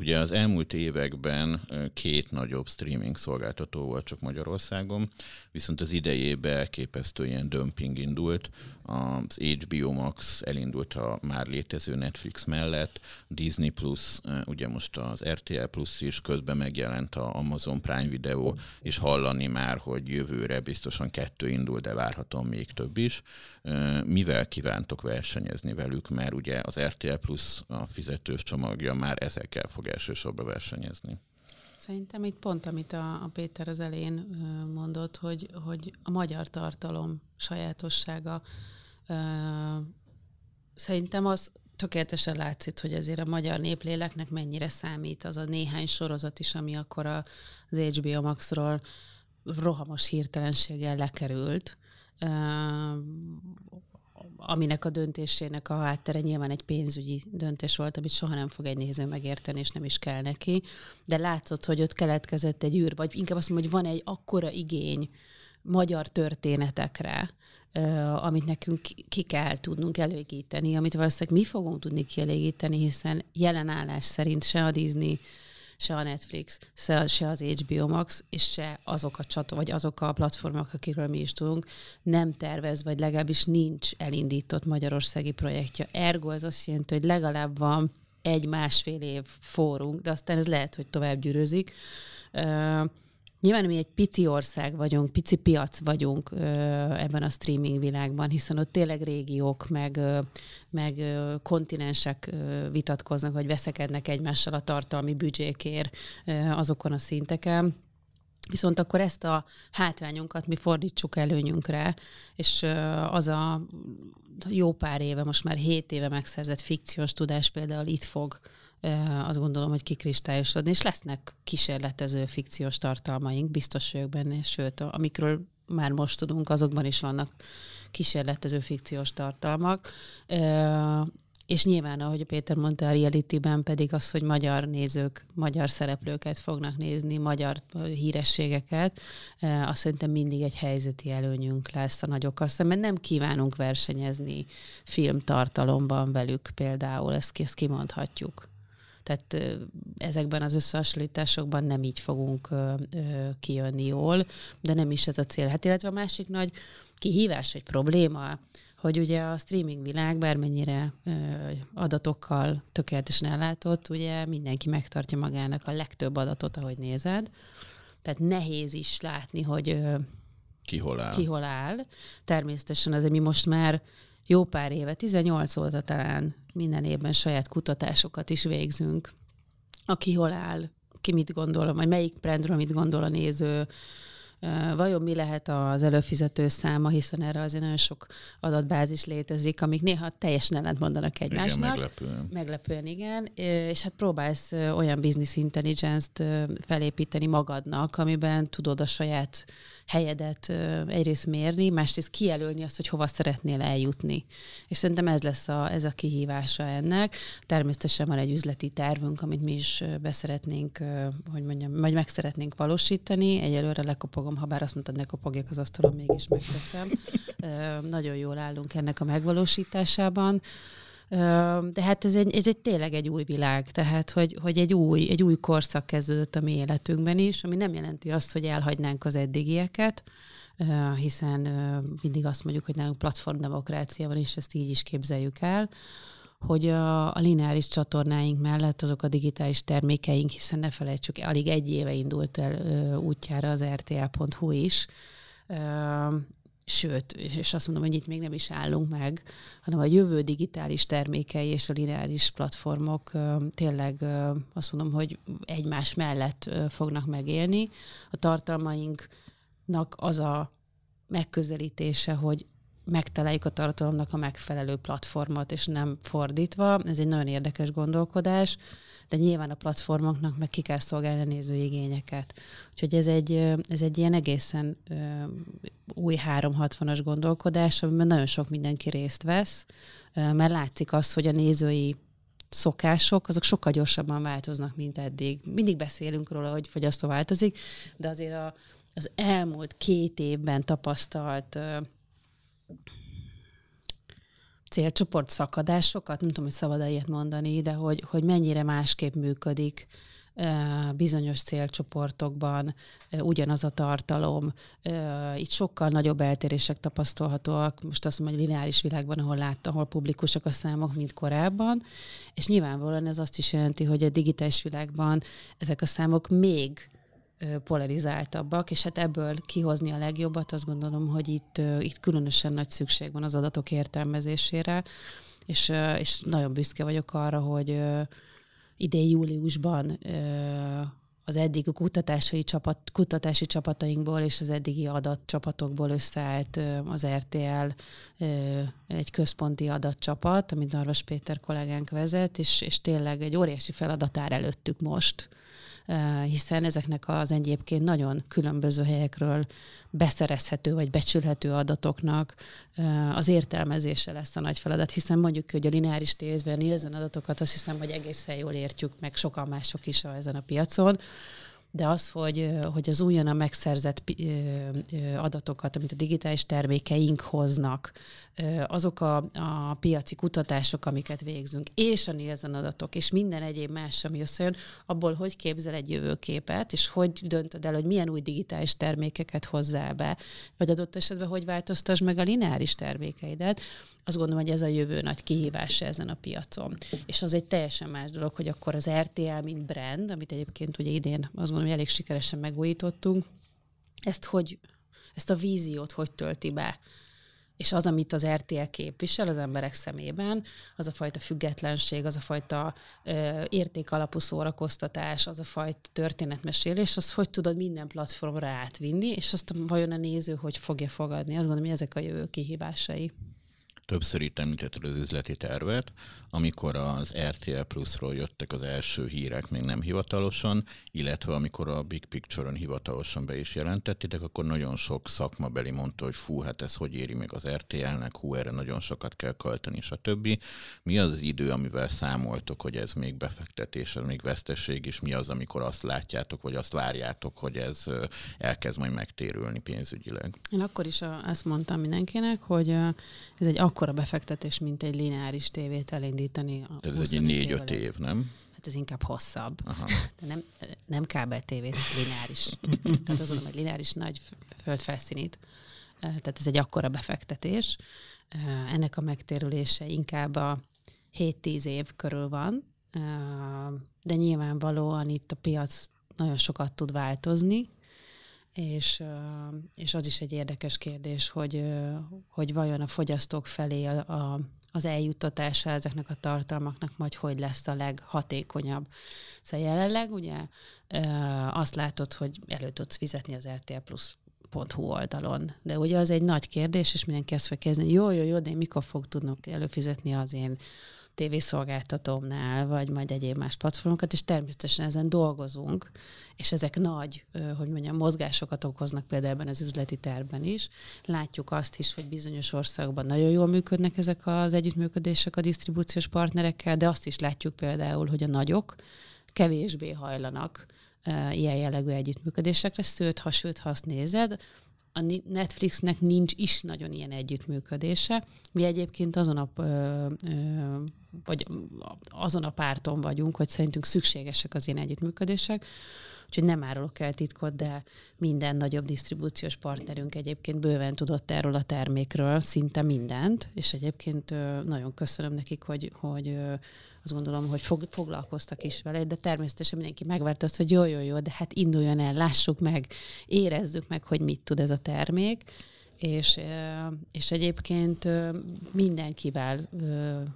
Ugye az elmúlt években két nagyobb streaming szolgáltató volt csak Magyarországon, viszont az idejében elképesztő ilyen dömping indult. Az HBO Max elindult a már létező Netflix mellett, Disney Plus, ugye most az RTL Plus is, közben megjelent a Amazon Prime Video, és hallani már, hogy jövőre biztosan kettő indul, de várhatom még több is. Mivel kívántok versenyezni velük, mert ugye az RTL Plus a fizetős csomagja már ezekkel fog elsősorban versenyezni. Szerintem itt pont, amit a, a Péter az elén mondott, hogy, hogy a magyar tartalom sajátossága szerintem az tökéletesen látszik, hogy ezért a magyar népléleknek mennyire számít az a néhány sorozat is, ami akkor az HBO Maxról rohamos hirtelenséggel lekerült aminek a döntésének a háttere nyilván egy pénzügyi döntés volt, amit soha nem fog egy néző megérteni, és nem is kell neki. De látszott, hogy ott keletkezett egy űr, vagy inkább azt mondom, hogy van egy akkora igény magyar történetekre, amit nekünk ki kell tudnunk elégíteni, amit valószínűleg mi fogunk tudni kielégíteni, hiszen jelen állás szerint se a Disney, se a Netflix, se, se az HBO Max, és se azok a csató, vagy azok a platformok, akikről mi is tudunk, nem tervez, vagy legalábbis nincs elindított magyarországi projektje. Ergo ez azt jelenti, hogy legalább van egy-másfél év fórunk, de aztán ez lehet, hogy tovább gyűrözik. Nyilván mi egy pici ország vagyunk, pici piac vagyunk ebben a streaming világban, hiszen ott tényleg régiók, meg, meg kontinensek vitatkoznak, vagy veszekednek egymással a tartalmi büdzsékért azokon a szinteken. Viszont akkor ezt a hátrányunkat mi fordítsuk előnyünkre, és az a jó pár éve, most már hét éve megszerzett fikciós tudás például itt fog azt gondolom, hogy kikristályosodni, és lesznek kísérletező fikciós tartalmaink, biztos vagyok benne, sőt, amikről már most tudunk, azokban is vannak kísérletező fikciós tartalmak. És nyilván, ahogy Péter mondta, a reality-ben pedig az, hogy magyar nézők, magyar szereplőket fognak nézni, magyar hírességeket, azt szerintem mindig egy helyzeti előnyünk lesz a nagyokkal szemben. Nem kívánunk versenyezni filmtartalomban velük például, ezt, ezt kimondhatjuk. Tehát ezekben az összehasonlításokban nem így fogunk kijönni jól, de nem is ez a cél. Hát illetve a másik nagy kihívás vagy probléma, hogy ugye a streaming világ bármennyire ö, adatokkal tökéletesen ellátott, ugye mindenki megtartja magának a legtöbb adatot, ahogy nézed. Tehát nehéz is látni, hogy ö, ki hol áll. Ki hol áll. Természetesen azért mi most már jó pár éve, 18 óta talán minden évben saját kutatásokat is végzünk. Aki hol áll, ki mit gondol, vagy melyik brandről mit gondol a néző, Vajon mi lehet az előfizető száma, hiszen erre azért nagyon sok adatbázis létezik, amik néha teljesen ellent mondanak egymásnak. Igen, meglepően. Meglepően, igen. És hát próbálsz olyan business intelligence-t felépíteni magadnak, amiben tudod a saját helyedet egyrészt mérni, másrészt kijelölni azt, hogy hova szeretnél eljutni. És szerintem ez lesz a, ez a kihívása ennek. Természetesen van egy üzleti tervünk, amit mi is beszeretnénk, hogy mondjam, vagy meg szeretnénk valósítani. Egyelőre lekopogom, ha bár azt mondtad, ne kopogjak az asztalon, mégis megteszem. Nagyon jól állunk ennek a megvalósításában. De hát ez egy, ez egy tényleg egy új világ, tehát hogy, hogy egy, új, egy új korszak kezdődött a mi életünkben is, ami nem jelenti azt, hogy elhagynánk az eddigieket, hiszen mindig azt mondjuk, hogy nálunk platformdemokrácia van, és ezt így is képzeljük el, hogy a, a lineáris csatornáink mellett azok a digitális termékeink, hiszen ne felejtsük, alig egy éve indult el útjára az rtl.hu is, sőt, és azt mondom, hogy itt még nem is állunk meg, hanem a jövő digitális termékei és a lineáris platformok tényleg azt mondom, hogy egymás mellett fognak megélni. A tartalmainknak az a megközelítése, hogy megtaláljuk a tartalomnak a megfelelő platformot, és nem fordítva. Ez egy nagyon érdekes gondolkodás de nyilván a platformoknak meg ki kell szolgálni a néző igényeket. Úgyhogy ez egy, ez egy ilyen egészen új 360-as gondolkodás, amiben nagyon sok mindenki részt vesz, mert látszik az, hogy a nézői szokások, azok sokkal gyorsabban változnak, mint eddig. Mindig beszélünk róla, hogy fogyasztó változik, de azért a, az elmúlt két évben tapasztalt célcsoport szakadásokat, nem tudom, hogy szabad ilyet mondani, de hogy, hogy mennyire másképp működik bizonyos célcsoportokban ugyanaz a tartalom. Itt sokkal nagyobb eltérések tapasztalhatóak, most azt mondom, hogy lineáris világban, ahol látta, ahol publikusak a számok, mint korábban, és nyilvánvalóan ez azt is jelenti, hogy a digitális világban ezek a számok még polarizáltabbak, és hát ebből kihozni a legjobbat, azt gondolom, hogy itt, itt különösen nagy szükség van az adatok értelmezésére, és, és nagyon büszke vagyok arra, hogy idén júliusban az eddig a kutatási, csapat, kutatási csapatainkból és az eddigi adatcsapatokból összeállt az RTL egy központi adatcsapat, amit Darvas Péter kollégánk vezet, és, és tényleg egy óriási feladat áll előttük most, hiszen ezeknek az egyébként nagyon különböző helyekről beszerezhető vagy becsülhető adatoknak az értelmezése lesz a nagy feladat, hiszen mondjuk, hogy a lineáris tévében Nielsen adatokat azt hiszem, hogy egészen jól értjük, meg sokan mások is ezen a piacon, de az, hogy, hogy az újonnan megszerzett adatokat, amit a digitális termékeink hoznak, azok a, a piaci kutatások, amiket végzünk, és a Nielsen adatok, és minden egyéb más, ami összejön, abból hogy képzel egy jövőképet, és hogy döntöd el, hogy milyen új digitális termékeket hozzá be, vagy adott esetben hogy változtasd meg a lineáris termékeidet, azt gondolom, hogy ez a jövő nagy kihívása ezen a piacon. És az egy teljesen más dolog, hogy akkor az RTL, mint brand, amit egyébként ugye idén azt gondolom, hogy elég sikeresen megújítottunk, ezt hogy, ezt a víziót hogy tölti be és az, amit az RTL képvisel az emberek szemében, az a fajta függetlenség, az a fajta ö, értékalapú szórakoztatás, az a fajta történetmesélés, az hogy tudod minden platformra átvinni, és azt vajon a néző hogy fogja fogadni. Azt gondolom, hogy ezek a jövő kihívásai. Többször említetted az üzleti tervet, amikor az RTL Plus-ról jöttek az első hírek, még nem hivatalosan, illetve amikor a Big Picture-on hivatalosan be is jelentettétek, akkor nagyon sok szakmabeli mondta, hogy fú, hát ez hogy éri meg az RTL-nek, hú, erre nagyon sokat kell költeni, többi. Mi az az idő, amivel számoltok, hogy ez még befektetés, ez még veszteség, és mi az, amikor azt látjátok, vagy azt várjátok, hogy ez elkezd majd megtérülni pénzügyileg? Én akkor is azt mondtam mindenkinek, hogy ez egy akkora befektetés, mint egy lineáris tévét elindítani. A ez egy négy-öt év, nem? Hát ez inkább hosszabb. Aha. De nem, nem kábel tévét, lineáris. Tehát azon, hogy lineáris nagy földfelszínít. Tehát ez egy akkora befektetés. Ennek a megtérülése inkább a 7-10 év körül van, de nyilvánvalóan itt a piac nagyon sokat tud változni, és, és az is egy érdekes kérdés, hogy, hogy vajon a fogyasztók felé a, a, az eljuttatása ezeknek a tartalmaknak majd hogy lesz a leghatékonyabb. Szóval jelenleg ugye azt látod, hogy elő tudsz fizetni az RTL Plus plus.hu oldalon. De ugye az egy nagy kérdés, és mindenki ezt fog kezdeni, jó, jó, jó, de én mikor fog tudnunk előfizetni az én tévészolgáltatómnál, vagy majd egyéb más platformokat, és természetesen ezen dolgozunk, és ezek nagy, hogy mondjam, mozgásokat okoznak például ebben az üzleti tervben is. Látjuk azt is, hogy bizonyos országokban nagyon jól működnek ezek az együttműködések a disztribúciós partnerekkel, de azt is látjuk például, hogy a nagyok kevésbé hajlanak ilyen jellegű együttműködésekre, sőt, ha sőt, ha azt nézed, a Netflixnek nincs is nagyon ilyen együttműködése. Mi egyébként azon a, ö, ö, vagy azon a párton vagyunk, hogy szerintünk szükségesek az ilyen együttműködések, úgyhogy nem árulok el titkot, de minden nagyobb disztribúciós partnerünk egyébként bőven tudott erről a termékről, szinte mindent, és egyébként nagyon köszönöm nekik, hogy, hogy azt gondolom, hogy fog, foglalkoztak is vele, de természetesen mindenki megvárt azt, hogy jó, jó, jó, de hát induljon el, lássuk meg, érezzük meg, hogy mit tud ez a termék, és, és egyébként mindenkivel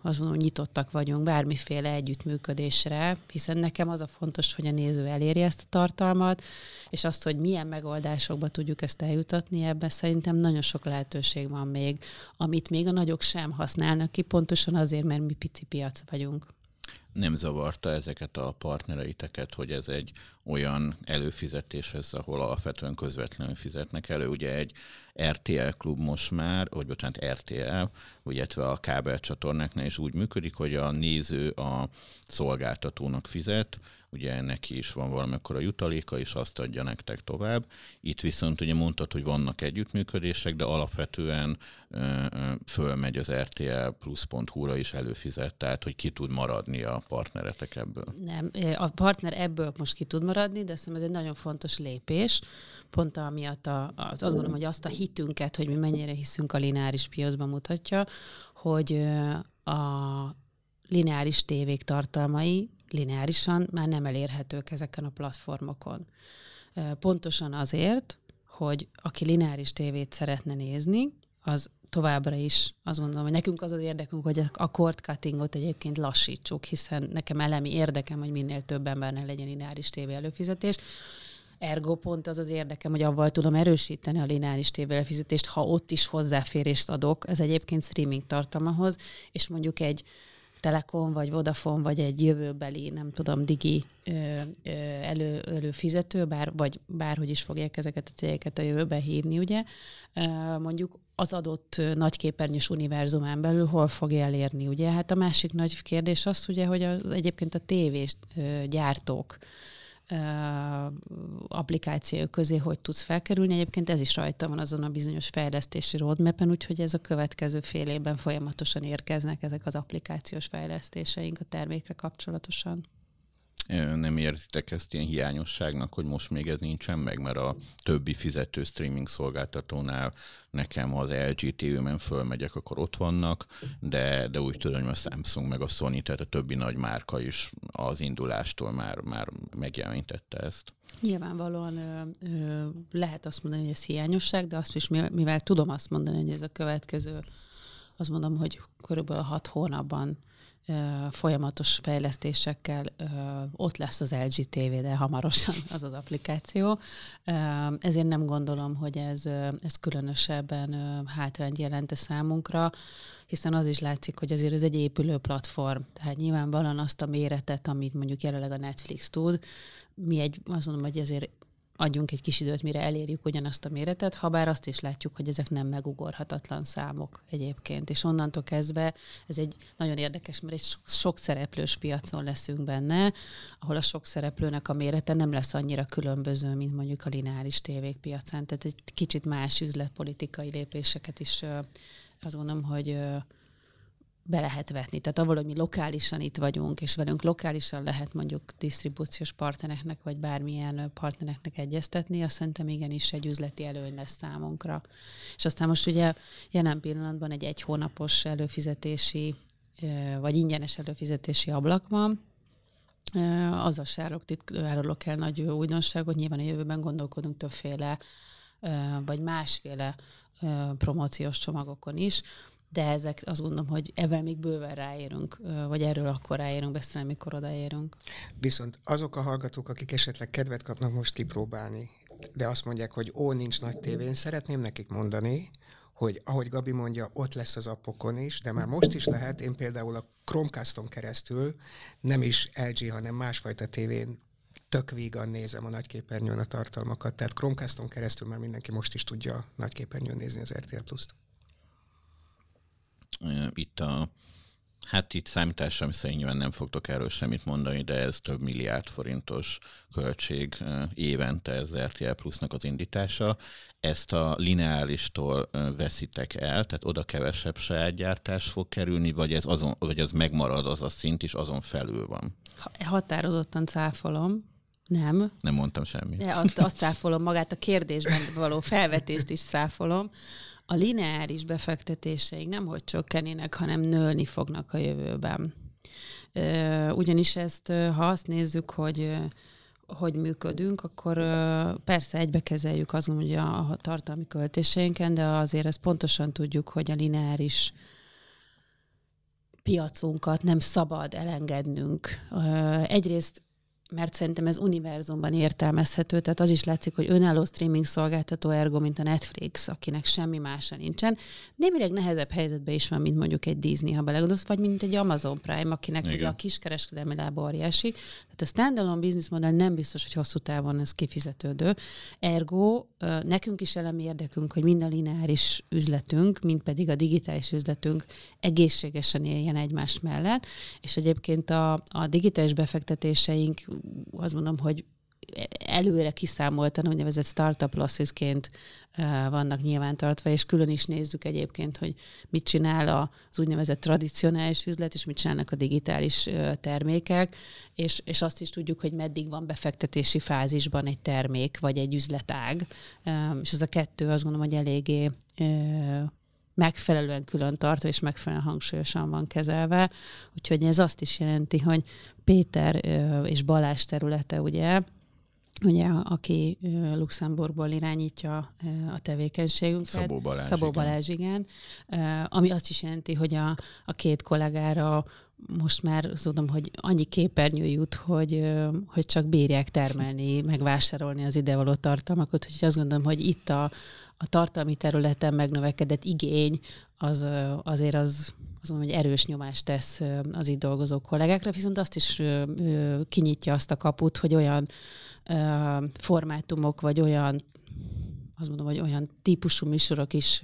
mondom, nyitottak vagyunk bármiféle együttműködésre, hiszen nekem az a fontos, hogy a néző elérje ezt a tartalmat, és azt, hogy milyen megoldásokba tudjuk ezt eljutatni, ebben szerintem nagyon sok lehetőség van még, amit még a nagyok sem használnak ki, pontosan azért, mert mi pici piac vagyunk. Nem zavarta ezeket a partnereiteket, hogy ez egy olyan előfizetés ez, ahol alapvetően közvetlenül fizetnek elő. Ugye egy RTL klub most már, vagy bocsánat, RTL, illetve a kábelcsatornáknál is úgy működik, hogy a néző a szolgáltatónak fizet, ugye neki is van valamikor a jutaléka, és azt adja nektek tovább. Itt viszont ugye mondtad, hogy vannak együttműködések, de alapvetően ö, ö, fölmegy az RTL plus.hu-ra is előfizet, tehát hogy ki tud maradni a partneretek ebből. Nem, a partner ebből most ki tud maradni, de szerintem ez egy nagyon fontos lépés, pont amiatt a, az, azt gondolom, hogy azt a hitünket, hogy mi mennyire hiszünk a lineáris piacban mutatja, hogy a lineáris tévék tartalmai lineárisan már nem elérhetők ezeken a platformokon. Pontosan azért, hogy aki lineáris tévét szeretne nézni, az továbbra is azt mondom, hogy nekünk az az érdekünk, hogy a cord cuttingot egyébként lassítsuk, hiszen nekem elemi érdekem, hogy minél több embernek legyen lineáris tévé előfizetés. Ergo pont az az érdekem, hogy avval tudom erősíteni a lineáris tévé előfizetést, ha ott is hozzáférést adok, ez egyébként streaming tartalmahoz, és mondjuk egy Telekom, vagy Vodafone, vagy egy jövőbeli, nem tudom, digi elő, előfizető, bár, vagy bárhogy is fogják ezeket a cégeket a jövőben hívni, ugye, mondjuk az adott nagyképernyős univerzumán belül hol fogja elérni, ugye? Hát a másik nagy kérdés az, ugye, hogy az, egyébként a tévés gyártók, applikáció közé hogy tudsz felkerülni. Egyébként ez is rajta van azon a bizonyos fejlesztési roadmap-en, úgyhogy ez a következő fél évben folyamatosan érkeznek ezek az applikációs fejlesztéseink a termékre kapcsolatosan nem érzitek ezt ilyen hiányosságnak, hogy most még ez nincsen meg, mert a többi fizető streaming szolgáltatónál nekem, ha az LG TV-men fölmegyek, akkor ott vannak, de, de úgy tudom, hogy a Samsung meg a Sony, tehát a többi nagy márka is az indulástól már, már megjelenítette ezt. Nyilvánvalóan ö, ö, lehet azt mondani, hogy ez hiányosság, de azt is, mivel tudom azt mondani, hogy ez a következő, azt mondom, hogy körülbelül hat hónapban folyamatos fejlesztésekkel ott lesz az LG TV, de hamarosan az az applikáció. Ezért nem gondolom, hogy ez, ez különösebben hátrányt jelent a számunkra, hiszen az is látszik, hogy azért ez egy épülő platform. Tehát nyilvánvalóan azt a méretet, amit mondjuk jelenleg a Netflix tud, mi egy, azt mondom, hogy azért adjunk egy kis időt, mire elérjük ugyanazt a méretet, ha bár azt is látjuk, hogy ezek nem megugorhatatlan számok egyébként. És onnantól kezdve ez egy nagyon érdekes, mert egy sok, sok szereplős piacon leszünk benne, ahol a sok szereplőnek a mérete nem lesz annyira különböző, mint mondjuk a lineáris tévék piacán. Tehát egy kicsit más üzletpolitikai lépéseket is azt gondolom, hogy be lehet vetni. Tehát avval, hogy mi lokálisan itt vagyunk, és velünk lokálisan lehet mondjuk disztribúciós partnereknek, vagy bármilyen partnereknek egyeztetni, azt szerintem igenis egy üzleti előny lesz számunkra. És aztán most ugye jelen pillanatban egy egy hónapos előfizetési, vagy ingyenes előfizetési ablak van, az a sárok árulok el nagy újdonságot, nyilván a jövőben gondolkodunk többféle, vagy másféle promóciós csomagokon is, de ezek azt gondolom, hogy ezzel még bőven ráérünk, vagy erről akkor ráérünk beszélni, mikor odaérünk. Viszont azok a hallgatók, akik esetleg kedvet kapnak most kipróbálni de azt mondják, hogy ó, nincs nagy tévén, szeretném nekik mondani, hogy ahogy Gabi mondja, ott lesz az appokon is, de már most is lehet, én például a Chromecaston keresztül nem is LG, hanem másfajta tévén tök vígan nézem a nagyképernyőn a tartalmakat, tehát Chromecaston keresztül már mindenki most is tudja nagyképernyőn nézni az RTL Plus-t. Itt a Hát itt számításra szerint nyilván nem fogtok erről semmit mondani, de ez több milliárd forintos költség évente ez RTL Plusnak az indítása. Ezt a lineáristól veszitek el, tehát oda kevesebb sajátgyártás fog kerülni, vagy ez, azon, vagy ez megmarad az a szint is, azon felül van? Határozottan cáfolom. Nem. Nem mondtam semmit. De azt, azt cáfolom, magát a kérdésben való felvetést is cáfolom a lineáris befektetéseink nem hogy csökkenének, hanem nőni fognak a jövőben. Ugyanis ezt, ha azt nézzük, hogy hogy működünk, akkor persze egybe kezeljük azt hogy a tartalmi költéseinken, de azért ezt pontosan tudjuk, hogy a lineáris piacunkat nem szabad elengednünk. Egyrészt mert szerintem ez univerzumban értelmezhető, tehát az is látszik, hogy önálló streaming szolgáltató ergo, mint a Netflix, akinek semmi mása nincsen, némileg nehezebb helyzetben is van, mint mondjuk egy Disney, ha belegondolsz, vagy mint egy Amazon Prime, akinek ugye a kiskereskedelmi lába óriási. Tehát a standalone business modell nem biztos, hogy hosszú távon ez kifizetődő. Ergo nekünk is elemi érdekünk, hogy mind a lineáris üzletünk, mind pedig a digitális üzletünk egészségesen éljen egymás mellett, és egyébként a, a digitális befektetéseink azt mondom, hogy előre kiszámoltan úgynevezett startup lossesként vannak nyilvántartva, és külön is nézzük egyébként, hogy mit csinál az úgynevezett tradicionális üzlet, és mit csinálnak a digitális termékek, és, és azt is tudjuk, hogy meddig van befektetési fázisban egy termék, vagy egy üzletág, és ez a kettő azt gondolom, hogy eléggé megfelelően külön tartva és megfelelően hangsúlyosan van kezelve. Úgyhogy ez azt is jelenti, hogy Péter és Balázs területe, ugye, ugye, aki Luxemburgból irányítja a tevékenységünket. Szabó Balázs, Szabó Balázs igen. igen. Ami azt is jelenti, hogy a, a két kollégára most már tudom, hogy annyi képernyő jut, hogy, hogy csak bírják termelni, megvásárolni az idevaló tartalmakat, úgyhogy azt gondolom, hogy itt a, a tartalmi területen megnövekedett igény az azért az, az mondom, hogy erős nyomást tesz az itt dolgozó kollégákra, viszont azt is kinyitja azt a kaput, hogy olyan formátumok, vagy olyan azt mondom, hogy olyan típusú műsorok is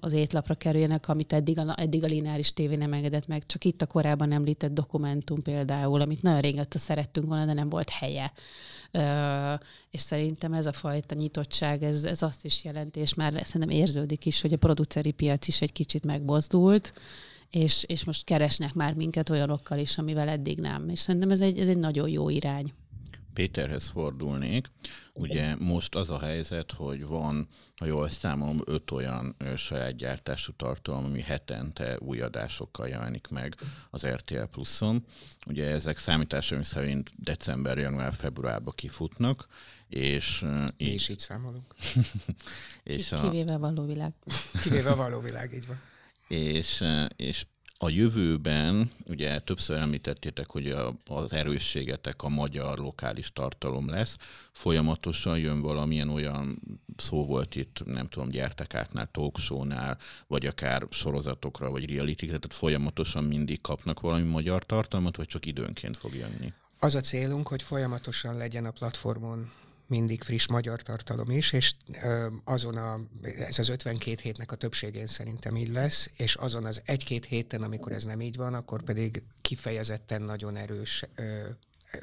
az étlapra kerüljenek, amit eddig a, eddig a lineáris tévé nem engedett meg. Csak itt a korábban említett dokumentum például, amit nagyon régóta szerettünk volna, de nem volt helye. És szerintem ez a fajta nyitottság, ez, ez azt is jelenti, és már szerintem érződik is, hogy a produceri piac is egy kicsit megbozdult, és, és most keresnek már minket olyanokkal is, amivel eddig nem. És szerintem ez egy, ez egy nagyon jó irány. Péterhez fordulnék. Ugye most az a helyzet, hogy van, ha jól számolom, öt olyan saját gyártású tartalom, ami hetente új adásokkal jelenik meg az RTL Pluszon. Ugye ezek számításom szerint december, január, februárban kifutnak, és... Mi így... is így számolunk. és a... Kivéve való világ. Kivéve való világ, így van. És, és a jövőben, ugye többször említettétek, hogy a, az erősségetek a magyar lokális tartalom lesz, folyamatosan jön valamilyen olyan szó volt itt, nem tudom, gyertekátnál, talkshownál, vagy akár sorozatokra, vagy reality tehát folyamatosan mindig kapnak valami magyar tartalmat, vagy csak időnként fog jönni? Az a célunk, hogy folyamatosan legyen a platformon mindig friss magyar tartalom is, és azon a, ez az 52 hétnek a többségén szerintem így lesz, és azon az egy-két héten, amikor ez nem így van, akkor pedig kifejezetten nagyon erős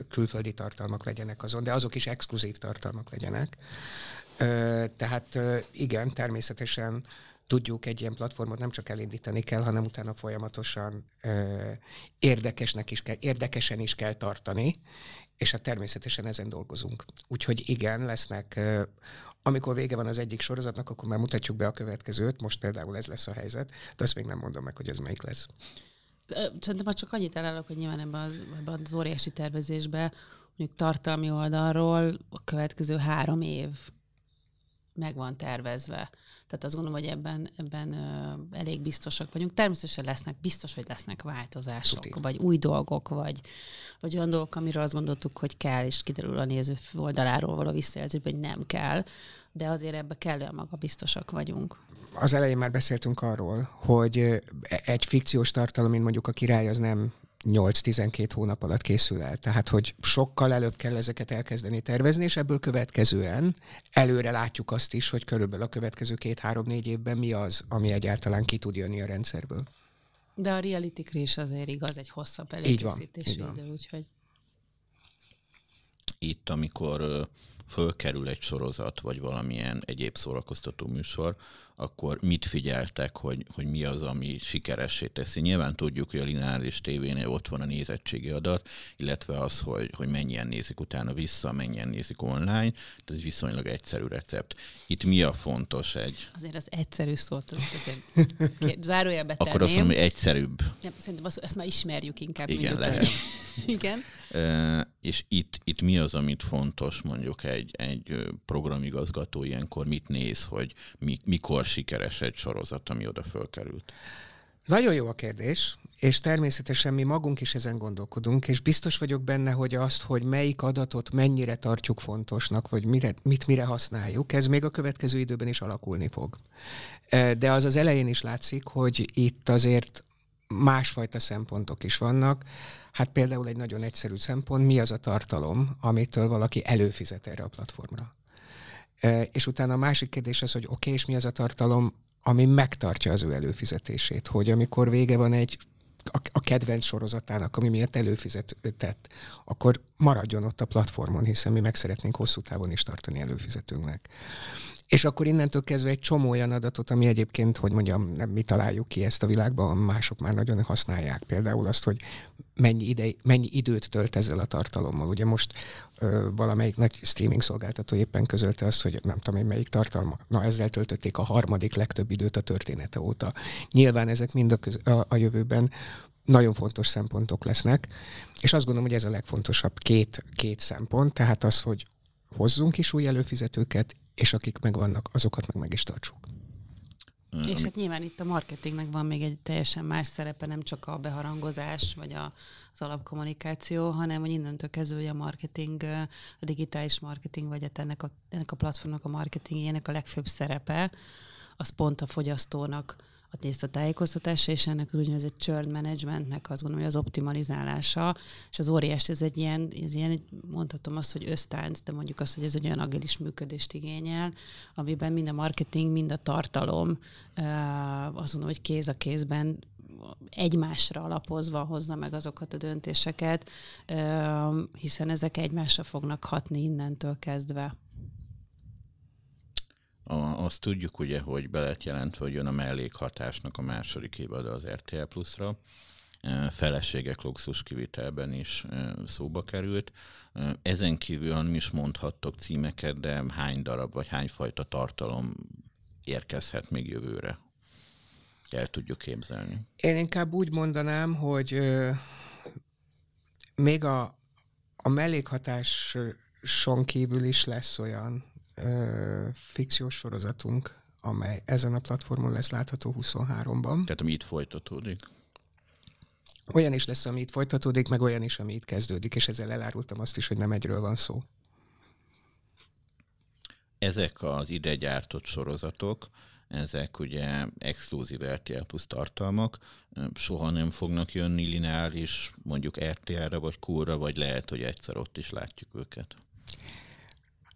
külföldi tartalmak legyenek azon, de azok is exkluzív tartalmak legyenek. Tehát igen, természetesen tudjuk egy ilyen platformot nem csak elindítani kell, hanem utána folyamatosan érdekesnek is kell, érdekesen is kell tartani, és hát természetesen ezen dolgozunk. Úgyhogy igen, lesznek, amikor vége van az egyik sorozatnak, akkor már mutatjuk be a következőt, most például ez lesz a helyzet, de azt még nem mondom meg, hogy ez melyik lesz. Szerintem csak annyit elállok, hogy nyilván ebben az, ebben az óriási tervezésben, mondjuk tartalmi oldalról a következő három év meg van tervezve. Tehát azt gondolom, hogy ebben, ebben ö, elég biztosak vagyunk. Természetesen lesznek, biztos, hogy lesznek változások, Tuti. vagy új dolgok, vagy, vagy olyan dolgok, amiről azt gondoltuk, hogy kell, és kiderül a néző oldaláról való visszajelzés, hogy nem kell, de azért ebbe kellően magabiztosak vagyunk. Az elején már beszéltünk arról, hogy egy fikciós tartalom, mint mondjuk a király, az nem 8-12 hónap alatt készül el. Tehát, hogy sokkal előbb kell ezeket elkezdeni tervezni, és ebből következően előre látjuk azt is, hogy körülbelül a következő két-három-négy évben mi az, ami egyáltalán ki tud jönni a rendszerből. De a reality is azért igaz, egy hosszabb előkészítési idő, úgyhogy... Itt, amikor fölkerül egy sorozat, vagy valamilyen egyéb szórakoztató műsor, akkor mit figyeltek, hogy, hogy mi az, ami sikeressé teszi? Nyilván tudjuk, hogy a lineáris tévénél ott van a nézettségi adat, illetve az, hogy, hogy mennyien nézik utána vissza, mennyien nézik online, ez egy viszonylag egyszerű recept. Itt mi a fontos egy? Azért az egyszerű szót, az azért zárójelbe tenném. Akkor azt mondom, hogy egyszerűbb. Nem, szerintem azt, ezt már ismerjük inkább. Igen, lehet. Igen. E, és itt, itt mi az, amit fontos mondjuk egy, egy programigazgató ilyenkor mit néz, hogy mi, mikor sikeres egy sorozat, ami oda fölkerült? Nagyon jó a kérdés, és természetesen mi magunk is ezen gondolkodunk, és biztos vagyok benne, hogy azt, hogy melyik adatot mennyire tartjuk fontosnak, vagy mire, mit mire használjuk, ez még a következő időben is alakulni fog. De az az elején is látszik, hogy itt azért másfajta szempontok is vannak. Hát például egy nagyon egyszerű szempont, mi az a tartalom, amitől valaki előfizet erre a platformra. És utána a másik kérdés az, hogy oké, okay, és mi az a tartalom, ami megtartja az ő előfizetését, hogy amikor vége van egy a kedvenc sorozatának, ami miatt előfizetett, akkor maradjon ott a platformon, hiszen mi meg szeretnénk hosszú távon is tartani előfizetőnknek. És akkor innentől kezdve egy csomó olyan adatot, ami egyébként, hogy mondjam, nem mi találjuk ki ezt a világban, mások már nagyon használják. Például azt, hogy mennyi, ide, mennyi időt tölt ezzel a tartalommal. Ugye most ö, valamelyik nagy streaming szolgáltató éppen közölte azt, hogy nem tudom én melyik tartalma. Na, ezzel töltötték a harmadik legtöbb időt a története óta. Nyilván ezek mind a, köz, a, a jövőben nagyon fontos szempontok lesznek, és azt gondolom, hogy ez a legfontosabb két, két szempont, tehát az, hogy hozzunk is új előfizetőket, és akik megvannak, azokat meg meg is tartsuk. És hát nyilván itt a marketingnek van még egy teljesen más szerepe, nem csak a beharangozás, vagy a, az alapkommunikáció, hanem hogy innentől kezdve a marketing, a digitális marketing, vagy hát ennek a, ennek a platformnak a marketingének a legfőbb szerepe, az pont a fogyasztónak a tésztatájékoztatása, és ennek az úgynevezett churn managementnek azt gondolom, hogy az optimalizálása, és az óriás, ez egy ilyen, ez ilyen mondhatom azt, hogy ösztánc, de mondjuk azt, hogy ez egy olyan agilis működést igényel, amiben mind a marketing, mind a tartalom, azt mondom, hogy kéz a kézben egymásra alapozva hozza meg azokat a döntéseket, hiszen ezek egymásra fognak hatni innentől kezdve. A, azt tudjuk ugye, hogy be lett jelentve, hogy jön a mellékhatásnak a második évad az RTL Plus-ra. E, feleségek luxus kivitelben is e, szóba került. E, ezen kívül nem is mondhattok címeket, de hány darab vagy hány fajta tartalom érkezhet még jövőre? El tudjuk képzelni. Én inkább úgy mondanám, hogy még a, a mellékhatáson kívül is lesz olyan ö, fikciós sorozatunk, amely ezen a platformon lesz látható 23-ban. Tehát ami itt folytatódik? Olyan is lesz, ami itt folytatódik, meg olyan is, ami itt kezdődik, és ezzel elárultam azt is, hogy nem egyről van szó. Ezek az ide gyártott sorozatok, ezek ugye exkluzív RTL plusz tartalmak, soha nem fognak jönni lineáris, mondjuk RTL-re vagy Kúra, vagy lehet, hogy egyszer ott is látjuk őket.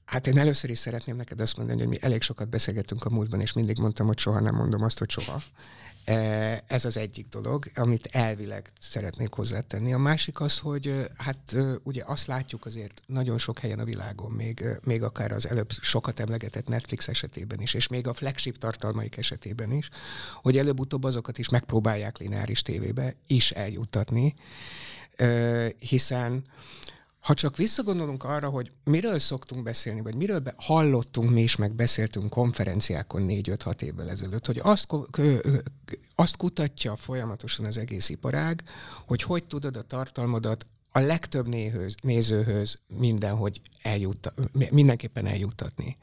Hát én először is szeretném neked azt mondani, hogy mi elég sokat beszélgettünk a múltban, és mindig mondtam, hogy soha nem mondom azt, hogy soha. E, ez az egyik dolog, amit elvileg szeretnék hozzátenni. A másik az, hogy hát ugye azt látjuk azért nagyon sok helyen a világon, még, még akár az előbb sokat emlegetett Netflix esetében is, és még a flagship tartalmaik esetében is, hogy előbb-utóbb azokat is megpróbálják lineáris tévébe is eljuttatni, hiszen ha csak visszagondolunk arra, hogy miről szoktunk beszélni, vagy miről be, hallottunk mi is, meg beszéltünk konferenciákon négy-öt-hat évvel ezelőtt, hogy azt, azt kutatja folyamatosan az egész iparág, hogy hogy tudod a tartalmadat a legtöbb néhöz, nézőhöz mindenhogy eljutta, mindenképpen eljuttatni.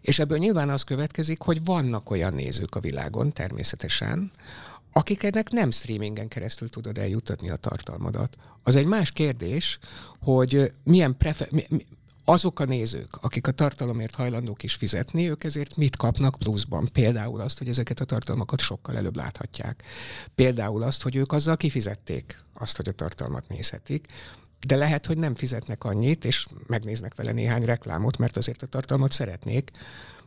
És ebből nyilván az következik, hogy vannak olyan nézők a világon természetesen, akiknek nem streamingen keresztül tudod eljuttatni a tartalmadat. Az egy más kérdés, hogy milyen prefer- mi, mi, azok a nézők, akik a tartalomért hajlandók is fizetni, ők ezért mit kapnak pluszban? Például azt, hogy ezeket a tartalmakat sokkal előbb láthatják. Például azt, hogy ők azzal kifizették azt, hogy a tartalmat nézhetik. De lehet, hogy nem fizetnek annyit, és megnéznek vele néhány reklámot, mert azért a tartalmat szeretnék,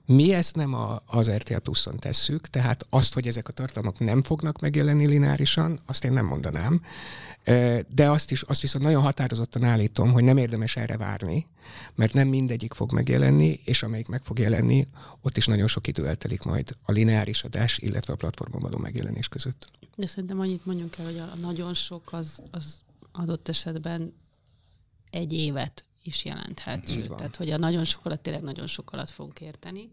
mi ezt nem a, az RTL Plus-on tesszük, tehát azt, hogy ezek a tartalmak nem fognak megjelenni lineárisan, azt én nem mondanám. De azt is, azt viszont nagyon határozottan állítom, hogy nem érdemes erre várni, mert nem mindegyik fog megjelenni, és amelyik meg fog jelenni, ott is nagyon sok idő eltelik majd a lineáris adás, illetve a platformon való megjelenés között. De szerintem annyit mondjunk el, hogy a nagyon sok az, az adott esetben egy évet is jelenthet. Van. Tehát, hogy a nagyon sok alatt tényleg nagyon sok alatt fogunk érteni.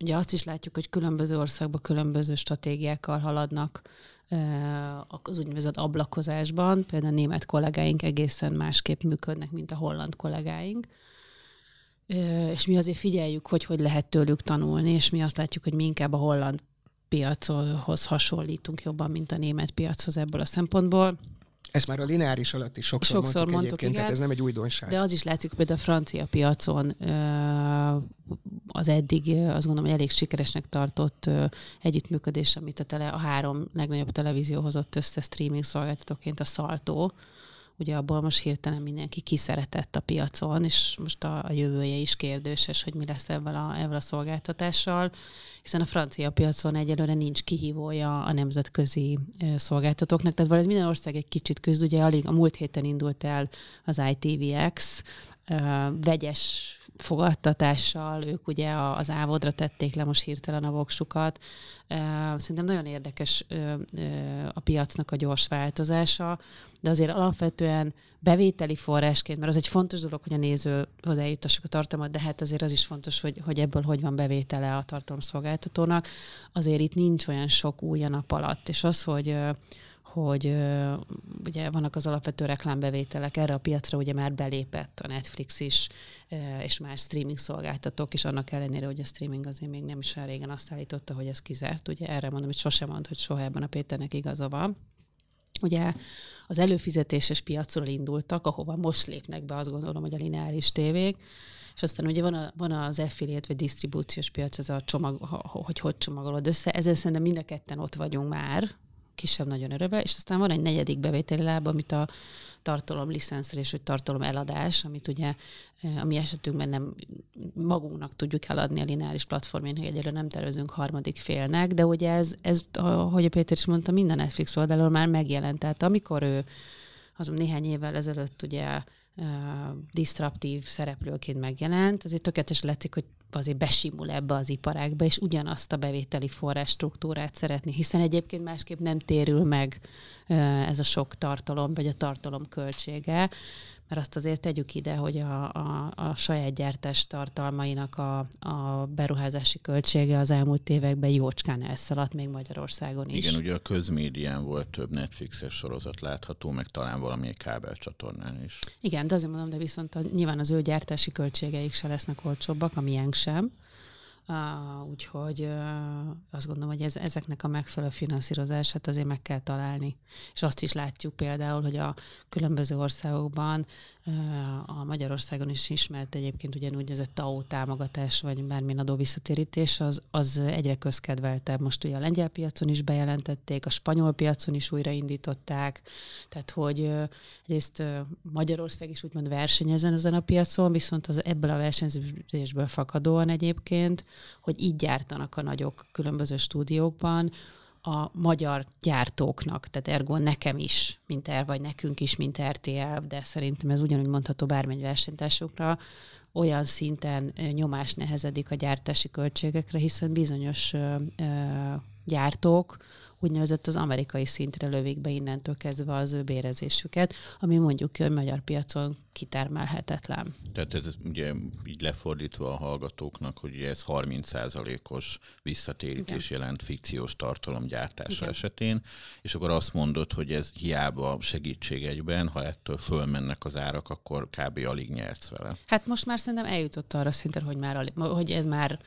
Ugye azt is látjuk, hogy különböző országban különböző stratégiákkal haladnak uh, az úgynevezett ablakozásban. Például a német kollégáink egészen másképp működnek, mint a holland kollégáink. Uh, és mi azért figyeljük, hogy hogy lehet tőlük tanulni, és mi azt látjuk, hogy mi inkább a holland piachoz hasonlítunk jobban, mint a német piachoz ebből a szempontból. Ezt már a lineáris alatt is sokszor, sokszor mondtuk, mondtuk egyébként, igen, tehát ez nem egy újdonság. De az is látszik, hogy a francia piacon az eddig azt gondolom, hogy elég sikeresnek tartott együttműködés, amit a, tele, a három legnagyobb televízió hozott össze streaming szolgáltatóként a Salto, ugye abból most hirtelen mindenki kiszeretett a piacon, és most a, a jövője is kérdéses, hogy mi lesz ebben a, ebben a szolgáltatással, hiszen a francia piacon egyelőre nincs kihívója a nemzetközi szolgáltatóknak, tehát valahogy minden ország egy kicsit küzd, ugye alig a múlt héten indult el az ITVX, vegyes fogadtatással, ők ugye az ávodra tették le most hirtelen a voksukat. Szerintem nagyon érdekes a piacnak a gyors változása, de azért alapvetően bevételi forrásként, mert az egy fontos dolog, hogy a néző hozzájutassuk a tartalmat, de hát azért az is fontos, hogy, hogy ebből hogy van bevétele a tartalomszolgáltatónak. Azért itt nincs olyan sok új a nap alatt, és az, hogy hogy ugye vannak az alapvető reklámbevételek, erre a piacra ugye már belépett a Netflix is, és más streaming szolgáltatók is, annak ellenére, hogy a streaming azért még nem is régen azt állította, hogy ez kizárt. Ugye erre mondom, hogy sosem mond, hogy soha ebben a Péternek igaza van. Ugye az előfizetéses piacról indultak, ahova most lépnek be, azt gondolom, hogy a lineáris tévék, és aztán ugye van, a, van az affiliate vagy disztribúciós piac, ez a csomag, hogy hogy csomagolod össze. Ezzel szerintem mind a ketten ott vagyunk már, kisebb-nagyon örökbe, és aztán van egy negyedik bevételi láb, amit a tartalom licenszrés, vagy tartalom eladás, amit ugye a mi esetünkben nem magunknak tudjuk eladni a lineáris platformén, hogy egyelőre nem tervezünk harmadik félnek, de ugye ez, ez ahogy a Péter is mondta, minden Netflix oldalról már megjelent. Tehát amikor ő azon néhány évvel ezelőtt ugye uh, szereplőként megjelent, azért tökéletes látszik, hogy azért besimul ebbe az iparágba, és ugyanazt a bevételi forrás struktúrát szeretni, hiszen egyébként másképp nem térül meg ez a sok tartalom, vagy a tartalom költsége, mert azt azért tegyük ide, hogy a, a, a saját gyártás tartalmainak a, a beruházási költsége az elmúlt években jócskán elszaladt, még Magyarországon is. Igen, ugye a közmédián volt több Netflixes sorozat látható, meg talán valamilyen kábelcsatornán is. Igen, de azért mondom, de viszont a, nyilván az ő gyártási költségeik se lesznek olcsóbbak, a miénk sem. Uh, úgyhogy uh, azt gondolom, hogy ez, ezeknek a megfelelő finanszírozását azért meg kell találni. És azt is látjuk például, hogy a különböző országokban a Magyarországon is ismert egyébként ugyanúgy ez a TAO támogatás, vagy bármilyen adó visszatérítés, az, az egyre közkedveltebb. Most ugye a lengyel piacon is bejelentették, a spanyol piacon is újraindították, tehát hogy egyrészt Magyarország is úgymond versenyezen ezen a piacon, viszont az ebből a versenyzésből fakadóan egyébként, hogy így gyártanak a nagyok különböző stúdiókban, a magyar gyártóknak, tehát ergo nekem is, mint er, vagy nekünk is, mint RTL, de szerintem ez ugyanúgy mondható bármely versenytársukra, olyan szinten nyomás nehezedik a gyártási költségekre, hiszen bizonyos ö, ö, gyártók úgynevezett az amerikai szintre lövik be innentől kezdve az ő bérezésüket, ami mondjuk hogy magyar piacon kitermelhetetlen. Tehát ez ugye így lefordítva a hallgatóknak, hogy ez 30%-os visszatérítés Igen. jelent fikciós tartalom gyártása Igen. esetén, és akkor azt mondod, hogy ez hiába segítség egyben, ha ettől fölmennek az árak, akkor kb. alig nyersz vele. Hát most már szerintem eljutott arra szinten, hogy, már alig, hogy ez már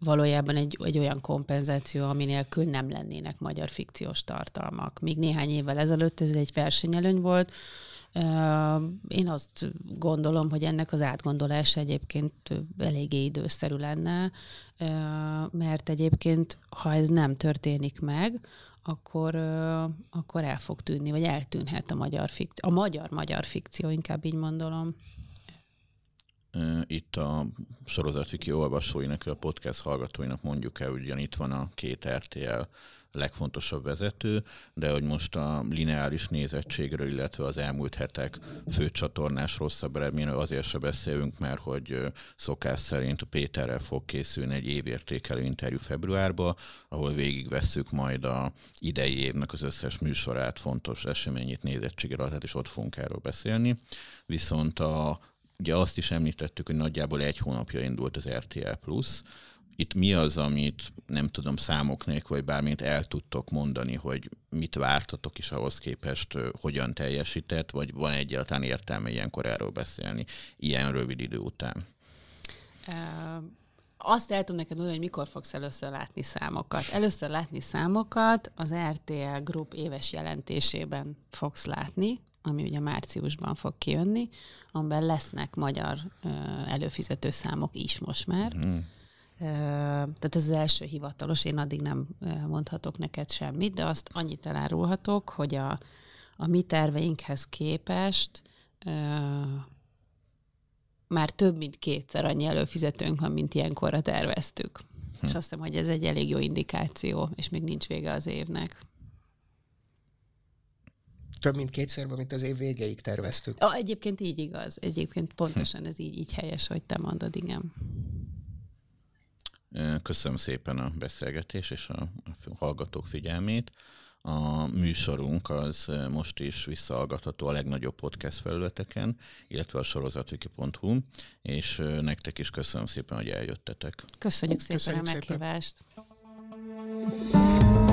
valójában egy, egy olyan kompenzáció, ami nélkül nem lennének magyar fikciós tartalmak. Míg néhány évvel ezelőtt ez egy versenyelőny volt, én azt gondolom, hogy ennek az átgondolása egyébként eléggé időszerű lenne, mert egyébként, ha ez nem történik meg, akkor, akkor el fog tűnni, vagy eltűnhet a magyar fikció, a magyar-magyar fikció, inkább így mondom itt a sorozatviki olvasóinak, a podcast hallgatóinak mondjuk el, ugyan itt van a két RTL legfontosabb vezető, de hogy most a lineáris nézettségről, illetve az elmúlt hetek főcsatornás rosszabb eredményről azért se beszélünk, mert hogy szokás szerint Péterrel fog készülni egy évértékelő interjú februárba, ahol végigvesszük majd a idei évnek az összes műsorát, fontos eseményét, nézettségre, tehát is ott fogunk erről beszélni. Viszont a Ugye azt is említettük, hogy nagyjából egy hónapja indult az RTL Plus. Itt mi az, amit nem tudom számok nélkül, vagy bármit el tudtok mondani, hogy mit vártatok is ahhoz képest, hogyan teljesített, vagy van egyáltalán értelme ilyenkor erről beszélni, ilyen rövid idő után? Azt el tudom neked mondani, hogy mikor fogsz először látni számokat. Először látni számokat az RTL Group éves jelentésében fogsz látni, ami ugye márciusban fog kijönni, amiben lesznek magyar előfizető számok is most már. Mm. Tehát ez az első hivatalos, én addig nem mondhatok neked semmit, de azt annyit elárulhatok, hogy a, a mi terveinkhez képest már több mint kétszer annyi előfizetőnk van, mint ilyenkorra terveztük. Hm. És azt hiszem, hogy ez egy elég jó indikáció, és még nincs vége az évnek. Több mint kétszer, mint az év végéig terveztük. A, egyébként így igaz. Egyébként pontosan ez így, így helyes, hogy te mondod, igen. Köszönöm szépen a beszélgetés és a hallgatók figyelmét. A műsorunk az most is visszahallgatható a legnagyobb podcast felületeken, illetve a sorozatviki.hu, és nektek is köszönöm szépen, hogy eljöttetek. Köszönjük szépen Köszönjük a meghívást. Szépen.